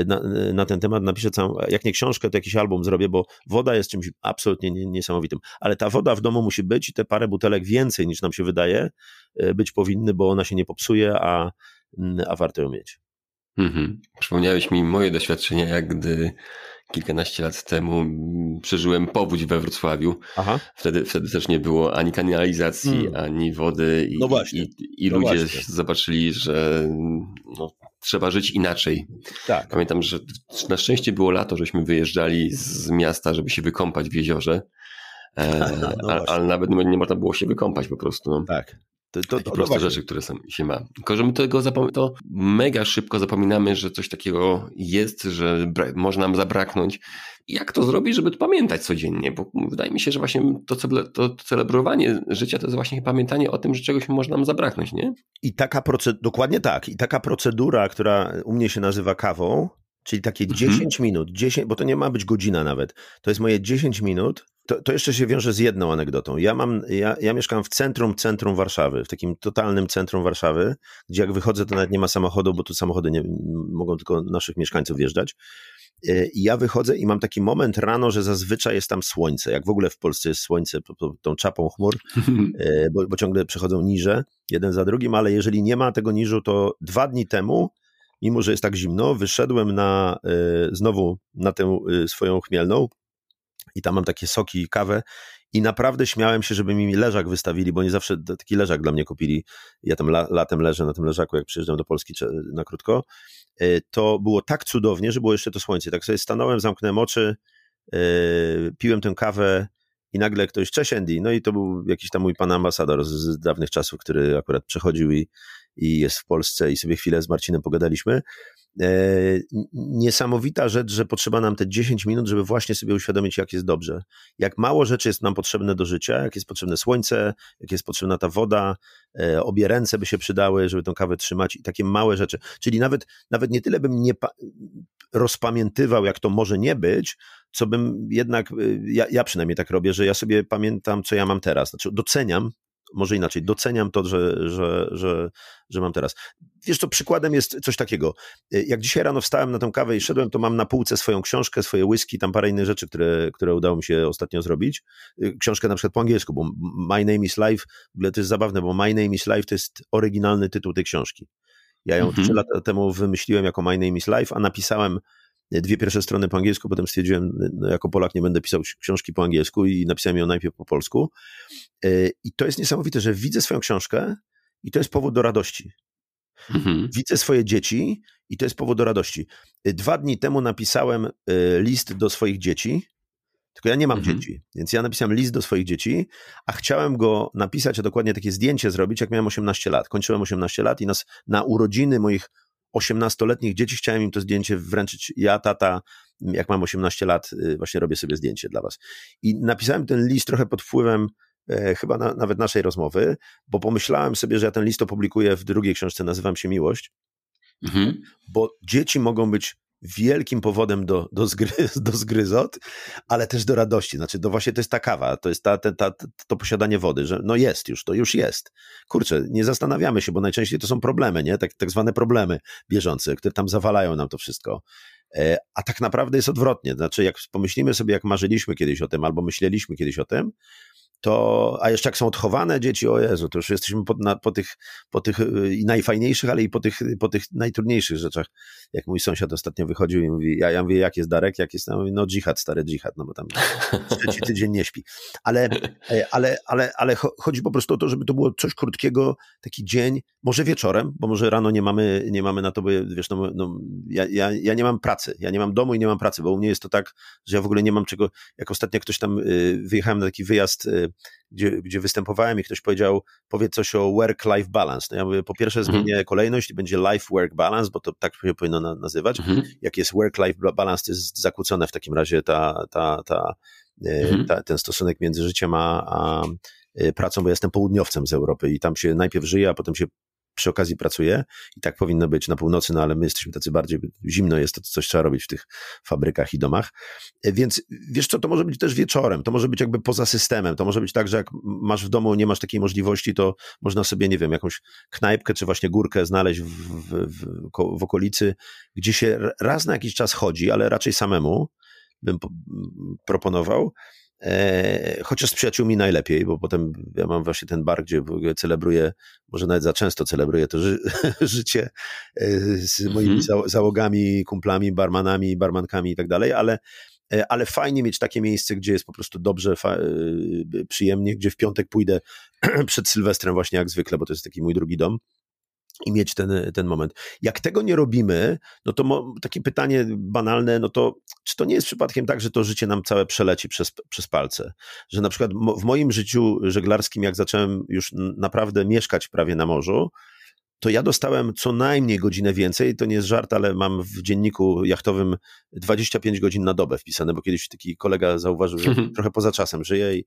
na, na ten temat napiszę całą, jak nie książkę, to jakiś album zrobię, bo woda jest czymś absolutnie niesamowitym. Ale ta woda w domu musi być i te parę butelek więcej niż nam się wydaje e, być powinny, bo ona się nie popsuje, a, a warto ją mieć. Mhm. Przypomniałeś mi moje doświadczenia, jak gdy kilkanaście lat temu przeżyłem powódź we Wrocławiu. Aha. Wtedy, wtedy też nie było ani kanalizacji, hmm. ani wody i, no właśnie. i, i no ludzie właśnie. zobaczyli, że no, trzeba żyć inaczej. Tak. Pamiętam, że na szczęście było lato, żeśmy wyjeżdżali z miasta, żeby się wykąpać w jeziorze. E, no ale nawet nie można było się wykąpać po prostu. No. Tak. To, to, Takie to, proste rzeczy, które są, się ma. Tylko, że my tego to mega szybko zapominamy, że coś takiego jest, że może nam zabraknąć. Jak to zrobić, żeby to pamiętać codziennie? Bo wydaje mi się, że właśnie to, to, to celebrowanie życia to jest właśnie pamiętanie o tym, że czegoś może nam zabraknąć, nie? I taka procedura, dokładnie tak. I taka procedura, która u mnie się nazywa kawą, czyli takie 10 mhm. minut, 10, bo to nie ma być godzina nawet. To jest moje 10 minut to, to, jeszcze się wiąże z jedną anegdotą. Ja, mam, ja, ja mieszkam w centrum, centrum Warszawy, w takim totalnym centrum Warszawy, gdzie jak wychodzę, to nawet nie ma samochodu, bo tu samochody nie, mogą tylko naszych mieszkańców wjeżdżać. E, I ja wychodzę i mam taki moment rano, że zazwyczaj jest tam słońce. Jak w ogóle w Polsce jest słońce pod tą czapą chmur, e, bo, bo ciągle przechodzą niże, jeden za drugim, ale jeżeli nie ma tego niżu, to dwa dni temu mimo że jest tak zimno, wyszedłem na, e, znowu na tę swoją chmielną i tam mam takie soki i kawę i naprawdę śmiałem się, żeby mi leżak wystawili, bo nie zawsze taki leżak dla mnie kupili. Ja tam la, latem leżę na tym leżaku, jak przyjeżdżam do Polski na krótko. E, to było tak cudownie, że było jeszcze to słońce. Tak sobie stanąłem, zamknąłem oczy, e, piłem tę kawę i nagle ktoś, cześć Andy, no i to był jakiś tam mój pan ambasador z dawnych czasów, który akurat przechodził i, i jest w Polsce i sobie chwilę z Marcinem pogadaliśmy E, niesamowita rzecz, że potrzeba nam te 10 minut, żeby właśnie sobie uświadomić, jak jest dobrze. Jak mało rzeczy jest nam potrzebne do życia, jak jest potrzebne słońce, jak jest potrzebna ta woda, e, obie ręce by się przydały, żeby tą kawę trzymać i takie małe rzeczy. Czyli nawet, nawet nie tyle bym nie rozpamiętywał, jak to może nie być, co bym jednak, e, ja, ja przynajmniej tak robię, że ja sobie pamiętam, co ja mam teraz. Znaczy doceniam może inaczej, doceniam to, że, że, że, że mam teraz. Wiesz co, przykładem jest coś takiego. Jak dzisiaj rano wstałem na tę kawę i szedłem, to mam na półce swoją książkę, swoje whisky, tam parę innych rzeczy, które, które udało mi się ostatnio zrobić. Książkę na przykład po angielsku, bo My Name is Life, w ogóle to jest zabawne, bo My Name is Life to jest oryginalny tytuł tej książki. Ja ją mhm. trzy lata temu wymyśliłem jako My Name is Life, a napisałem dwie pierwsze strony po angielsku, potem stwierdziłem, no jako Polak nie będę pisał książki po angielsku i napisałem ją najpierw po polsku. E, I to jest niesamowite, że widzę swoją książkę i to jest powód do radości. Mhm. Widzę swoje dzieci i to jest powód do radości. E, dwa dni temu napisałem e, list do swoich dzieci, tylko ja nie mam mhm. dzieci, więc ja napisałem list do swoich dzieci, a chciałem go napisać, a dokładnie takie zdjęcie zrobić, jak miałem 18 lat. Kończyłem 18 lat i nas na urodziny moich 18-letnich dzieci, chciałem im to zdjęcie wręczyć. Ja, tata, jak mam 18 lat, y, właśnie robię sobie zdjęcie dla was. I napisałem ten list trochę pod wpływem e, chyba na, nawet naszej rozmowy, bo pomyślałem sobie, że ja ten list opublikuję w drugiej książce, nazywam się Miłość, mhm. bo dzieci mogą być wielkim powodem do, do, do zgryzot, ale też do radości. Znaczy, to właśnie to jest ta kawa, to jest ta, ta, ta, to posiadanie wody, że no jest już, to już jest. Kurczę, nie zastanawiamy się, bo najczęściej to są problemy, nie? Tak, tak zwane problemy bieżące, które tam zawalają nam to wszystko. E, a tak naprawdę jest odwrotnie. Znaczy, jak pomyślimy sobie, jak marzyliśmy kiedyś o tym, albo myśleliśmy kiedyś o tym, to, a jeszcze jak są odchowane dzieci, o Jezu, to już jesteśmy po, na, po tych, po tych y, i najfajniejszych, ale i po tych, po tych najtrudniejszych rzeczach. Jak mój sąsiad ostatnio wychodził i mówi, ja, ja mówię, jak jest Darek, jak jest, no, no dżihad, stary dżihad, no bo tam trzeci tydzień nie śpi. Ale, e, ale, ale, ale chodzi po prostu o to, żeby to było coś krótkiego, taki dzień, może wieczorem, bo może rano nie mamy, nie mamy na to, bo wiesz, no, no ja, ja, ja nie mam pracy, ja nie mam domu i nie mam pracy, bo u mnie jest to tak, że ja w ogóle nie mam czego, jak ostatnio ktoś tam, y, wyjechałem na taki wyjazd y, gdzie, gdzie występowałem i ktoś powiedział, powiedz coś o work-life balance. No ja mówię, po pierwsze mhm. zmienię mhm. kolejność i będzie life-work balance, bo to tak się powinno nazywać. Mhm. Jak jest work-life balance, to jest zakłócone w takim razie ta, ta, ta, e, mhm. ta ten stosunek między życiem a, a e, pracą, bo ja jestem południowcem z Europy i tam się najpierw żyje, a potem się przy okazji pracuje i tak powinno być na północy, no ale my jesteśmy tacy bardziej, zimno jest, to coś trzeba robić w tych fabrykach i domach. E, więc wiesz co, to może być też wieczorem, to może być jakby poza systemem, to może być tak, że jak masz w domu, nie masz takiej możliwości, to można sobie, nie wiem, jakąś knajpkę czy właśnie górkę znaleźć w, w, w, w okolicy, gdzie się raz na jakiś czas chodzi, ale raczej samemu bym proponował chociaż z przyjaciółmi najlepiej, bo potem ja mam właśnie ten bar, gdzie celebruję, może nawet za często celebruję to ży życie e, z moimi mhm. załogami, kumplami, barmanami, barmankami i tak dalej, ale, e, ale fajnie mieć takie miejsce, gdzie jest po prostu dobrze, przyjemnie, gdzie w piątek pójdę przed Sylwestrem właśnie jak zwykle, bo to jest taki mój drugi dom i mieć ten, ten moment. Jak tego nie robimy, no to mo, takie pytanie banalne, no to czy to nie jest przypadkiem tak, że to życie nam całe przeleci przez, przez palce? Że na przykład w moim życiu żeglarskim, jak zacząłem już naprawdę mieszkać prawie na morzu, to ja dostałem co najmniej godzinę więcej. To nie jest żart, ale mam w dzienniku jachtowym 25 godzin na dobę wpisane, bo kiedyś taki kolega zauważył, że trochę poza czasem żyje i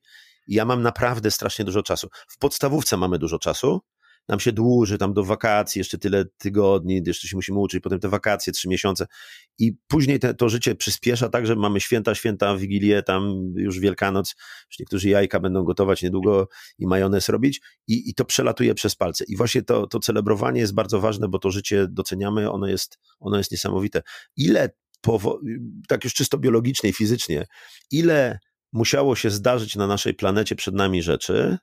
ja mam naprawdę strasznie dużo czasu. W podstawówce mamy dużo czasu, nam się dłuży, tam do wakacji jeszcze tyle tygodni, jeszcze się musimy uczyć, potem te wakacje, trzy miesiące i później te, to życie przyspiesza tak, że mamy święta, święta, Wigilię, tam już Wielkanoc, już niektórzy jajka będą gotować niedługo i majonez robić i, i to przelatuje przez palce. I właśnie to, to celebrowanie jest bardzo ważne, bo to życie doceniamy, ono jest, ono jest niesamowite. Ile, tak już czysto biologicznie i fizycznie, ile musiało się zdarzyć na naszej planecie przed nami rzeczy,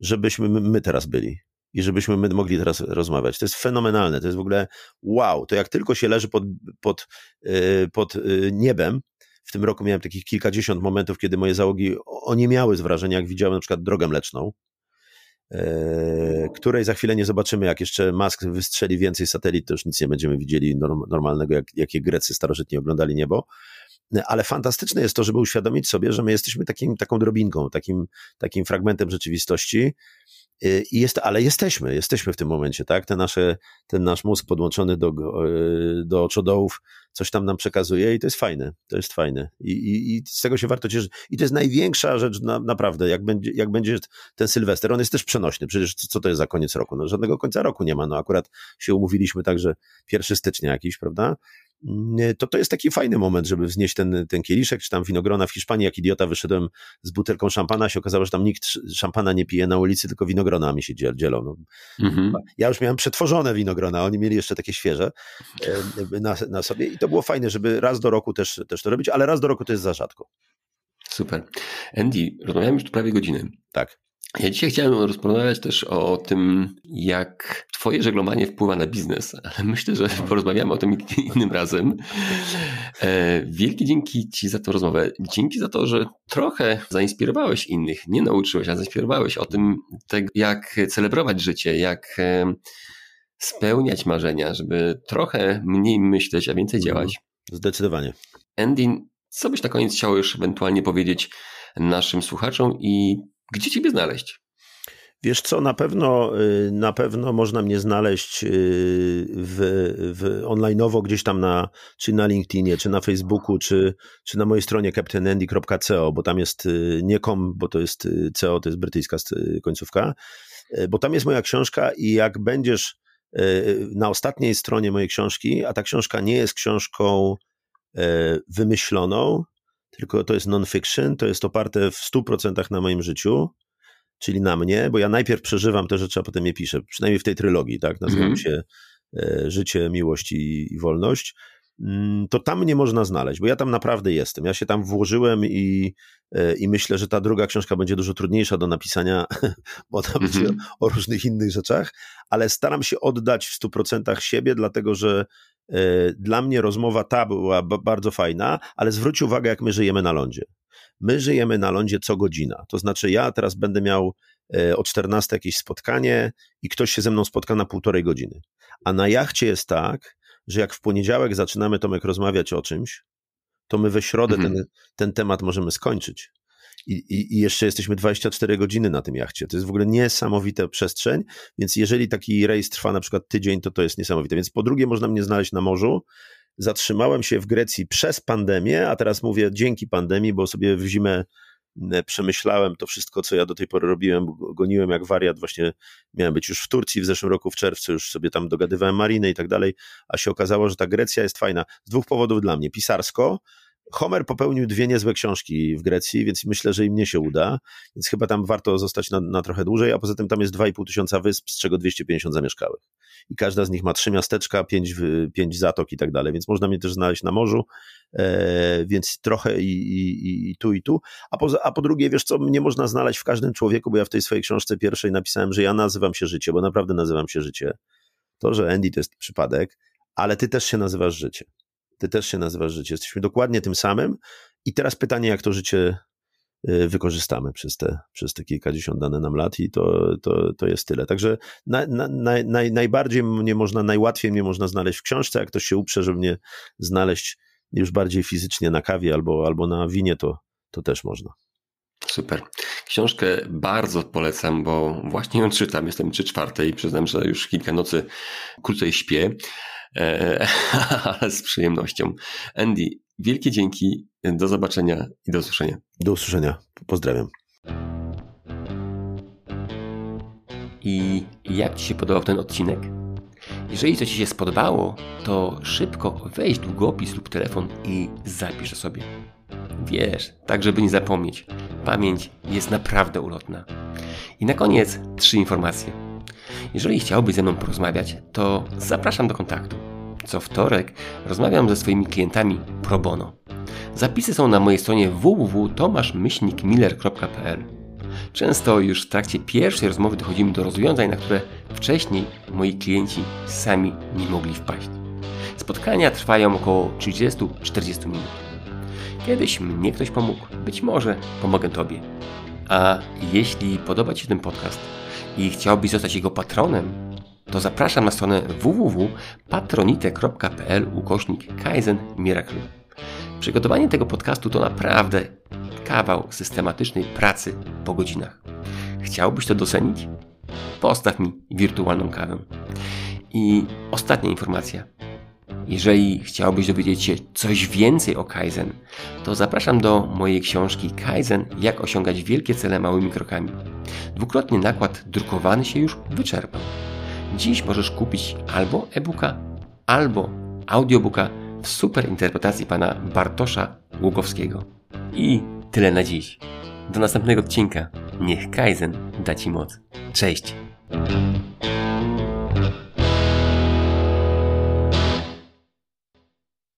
żebyśmy my teraz byli i żebyśmy my mogli teraz rozmawiać. To jest fenomenalne, to jest w ogóle wow. To jak tylko się leży pod, pod, y, pod y, niebem, w tym roku miałem takich kilkadziesiąt momentów, kiedy moje załogi oniemiały z wrażenia, jak widziałem na przykład drogę mleczną, e, której za chwilę nie zobaczymy, jak jeszcze Musk wystrzeli więcej satelit, to już nic nie będziemy widzieli normalnego, jak, jakie Grecy starożytnie oglądali niebo. Ale fantastyczne jest to, żeby uświadomić sobie, że my jesteśmy takim, taką drobinką, takim, takim fragmentem rzeczywistości, I jest, ale jesteśmy, jesteśmy w tym momencie, tak? Ten, nasze, ten nasz mózg podłączony do, y, do oczodołów coś tam nam przekazuje i to jest fajne, to jest fajne. I, i, i z tego się warto cieszyć. I to jest największa rzecz na, naprawdę, jak będzie, jak będzie ten Sylwester. On jest też przenośny, przecież co to jest za koniec roku? No żadnego końca roku nie ma, no akurat się umówiliśmy tak, że 1 stycznia jakiś, prawda? To to jest taki fajny moment, żeby wznieść ten, ten kieliszek, czy tam winogrona w Hiszpanii, jak idiota wyszedłem z butelką szampana, się okazało, że tam nikt szampana nie pije na ulicy, tylko winogronami się dzielą. No. Mhm. Ja już miałem przetworzone winogrona, oni mieli jeszcze takie świeże e, na, na sobie i to było fajne, żeby raz do roku też, też to robić, ale raz do roku to jest za rzadko. Super. Andy, rozmawiamy już tu prawie godzinę. Tak. Ja dzisiaj chciałem rozmawiać też o tym, jak Twoje żeglowanie wpływa na biznes, ale myślę, że porozmawiamy o tym innym razem. E, wielkie dzięki Ci za tę rozmowę. Dzięki za to, że trochę zainspirowałeś innych, nie nauczyłeś, a zainspirowałeś o tym, jak celebrować życie, jak e, spełniać marzenia, żeby trochę mniej myśleć, a więcej mhm. działać. Zdecydowanie. Andy, co byś na koniec chciał już ewentualnie powiedzieć naszym słuchaczom i gdzie ciebie znaleźć? Wiesz co, na pewno, y, na pewno można mnie znaleźć y, w, w online'owo gdzieś tam na, czy na LinkedInie, czy na Facebooku, czy, czy na mojej stronie captainandy.co, bo tam jest y, nie com, bo to jest CO, to jest brytyjska końcówka, bo tam jest moja książka i jak będziesz na ostatniej stronie mojej książki, a ta książka nie jest książką wymyśloną, tylko to jest non-fiction, to jest oparte w 100% na moim życiu, czyli na mnie, bo ja najpierw przeżywam te rzeczy, a potem je piszę, przynajmniej w tej trylogii, tak, nazywam -hmm. się e, Życie, Miłość i, i Wolność, mm, to tam nie można znaleźć, bo ja tam naprawdę jestem. Ja się tam włożyłem i, e, i myślę, że ta druga książka będzie dużo trudniejsza do napisania, bo tam mm -hmm. o różnych innych rzeczach, ale staram się oddać w 100% siebie, dlatego że dla mnie rozmowa ta była bardzo fajna, ale zwróć uwagę, jak my żyjemy na lądzie. My żyjemy na lądzie co godzina. To znaczy, ja teraz będę miał e, o 14 jakieś spotkanie i ktoś się ze mną spotka na półtorej godziny. A na jachcie jest tak, że jak w poniedziałek zaczynamy Tomek rozmawiać o czymś, to my we środę mhm. ten, ten temat możemy skończyć i, i, i jeszcze jesteśmy 24 godziny na tym jachcie. To jest w ogóle niesamowita przestrzeń, więc jeżeli taki rejs trwa na przykład tydzień, to to jest niesamowite. Więc po drugie można mnie znaleźć na morzu, zatrzymałem się w Grecji przez pandemię, a teraz mówię dzięki pandemii, bo sobie w zimę przemyślałem to wszystko, co ja do tej pory robiłem, goniłem jak wariat, właśnie miałem być już w Turcji w zeszłym roku, w czerwcu, już sobie tam dogadywałem marinę i tak dalej, a się okazało, że ta Grecja jest fajna. Z dwóch powodów dla mnie. Pisarsko, Homer popełnił dwie niezłe książki w Grecji, więc myślę, że i mnie się uda, więc chyba tam warto zostać na, na trochę dłużej, a poza tym tam jest 2,5 tysiąca wysp, z czego 250 zamieszkałych. I każda z nich ma trzy miasteczka, pięć, pięć zatok i tak dalej, więc można mnie też znaleźć na morzu, e, więc trochę i, i, i, tu, i tu. A, a po drugie, wiesz co, mnie można znaleźć w każdym człowieku, bo ja w tej swojej książce pierwszej napisałem, że ja nazywam się życie, bo naprawdę nazywam się życie. To, że Andy to jest przypadek, ale ty też się nazywasz życie. Ty też się nazywasz życie. Jesteśmy dokładnie tym samym. I teraz pytanie, jak to życie y, wykorzystamy przez te, przez te kilkadziesiąt dane nam lat i to, to, to jest tyle. Także na, na, naj, najbardziej mnie można, najłatwiej mnie można znaleźć w książce, jak ktoś się uprze, żeby mnie znaleźć już bardziej fizycznie na kawie albo, albo na winie, to, to też można. Super. Książkę bardzo polecam, bo właśnie ją czytam. Jestem trzy czwarte i przyznam, że już kilka nocy krócej śpię, ale z przyjemnością. Andy, wielkie dzięki. Do zobaczenia i do usłyszenia. Do usłyszenia. Pozdrawiam. I jak Ci się podobał ten odcinek? Jeżeli to Ci się spodobało, to szybko weź długopis lub telefon i zapisz sobie. Wiesz, tak żeby nie zapomnieć. Pamięć jest naprawdę ulotna. I na koniec trzy informacje. Jeżeli chciałbyś ze mną porozmawiać, to zapraszam do kontaktu. Co wtorek rozmawiam ze swoimi klientami pro bono. Zapisy są na mojej stronie www.tomaszmyślnikmiller.pl Często już w trakcie pierwszej rozmowy dochodzimy do rozwiązań, na które wcześniej moi klienci sami nie mogli wpaść. Spotkania trwają około 30-40 minut. Kiedyś mnie ktoś pomógł, być może pomogę Tobie. A jeśli podoba Ci się ten podcast i chciałbyś zostać jego patronem, to zapraszam na stronę www.patronite.pl ukośnik Kaizen Miracle. Przygotowanie tego podcastu to naprawdę kawał systematycznej pracy po godzinach. Chciałbyś to docenić? Postaw mi wirtualną kawę. I ostatnia informacja. Jeżeli chciałbyś dowiedzieć się coś więcej o Kaizen, to zapraszam do mojej książki Kaizen Jak osiągać wielkie cele małymi krokami. Dwukrotnie nakład drukowany się już wyczerpał. Dziś możesz kupić albo e-booka, albo audiobooka w super interpretacji pana Bartosza Ługowskiego. I tyle na dziś. Do następnego odcinka. Niech Kaizen da Ci moc. Cześć!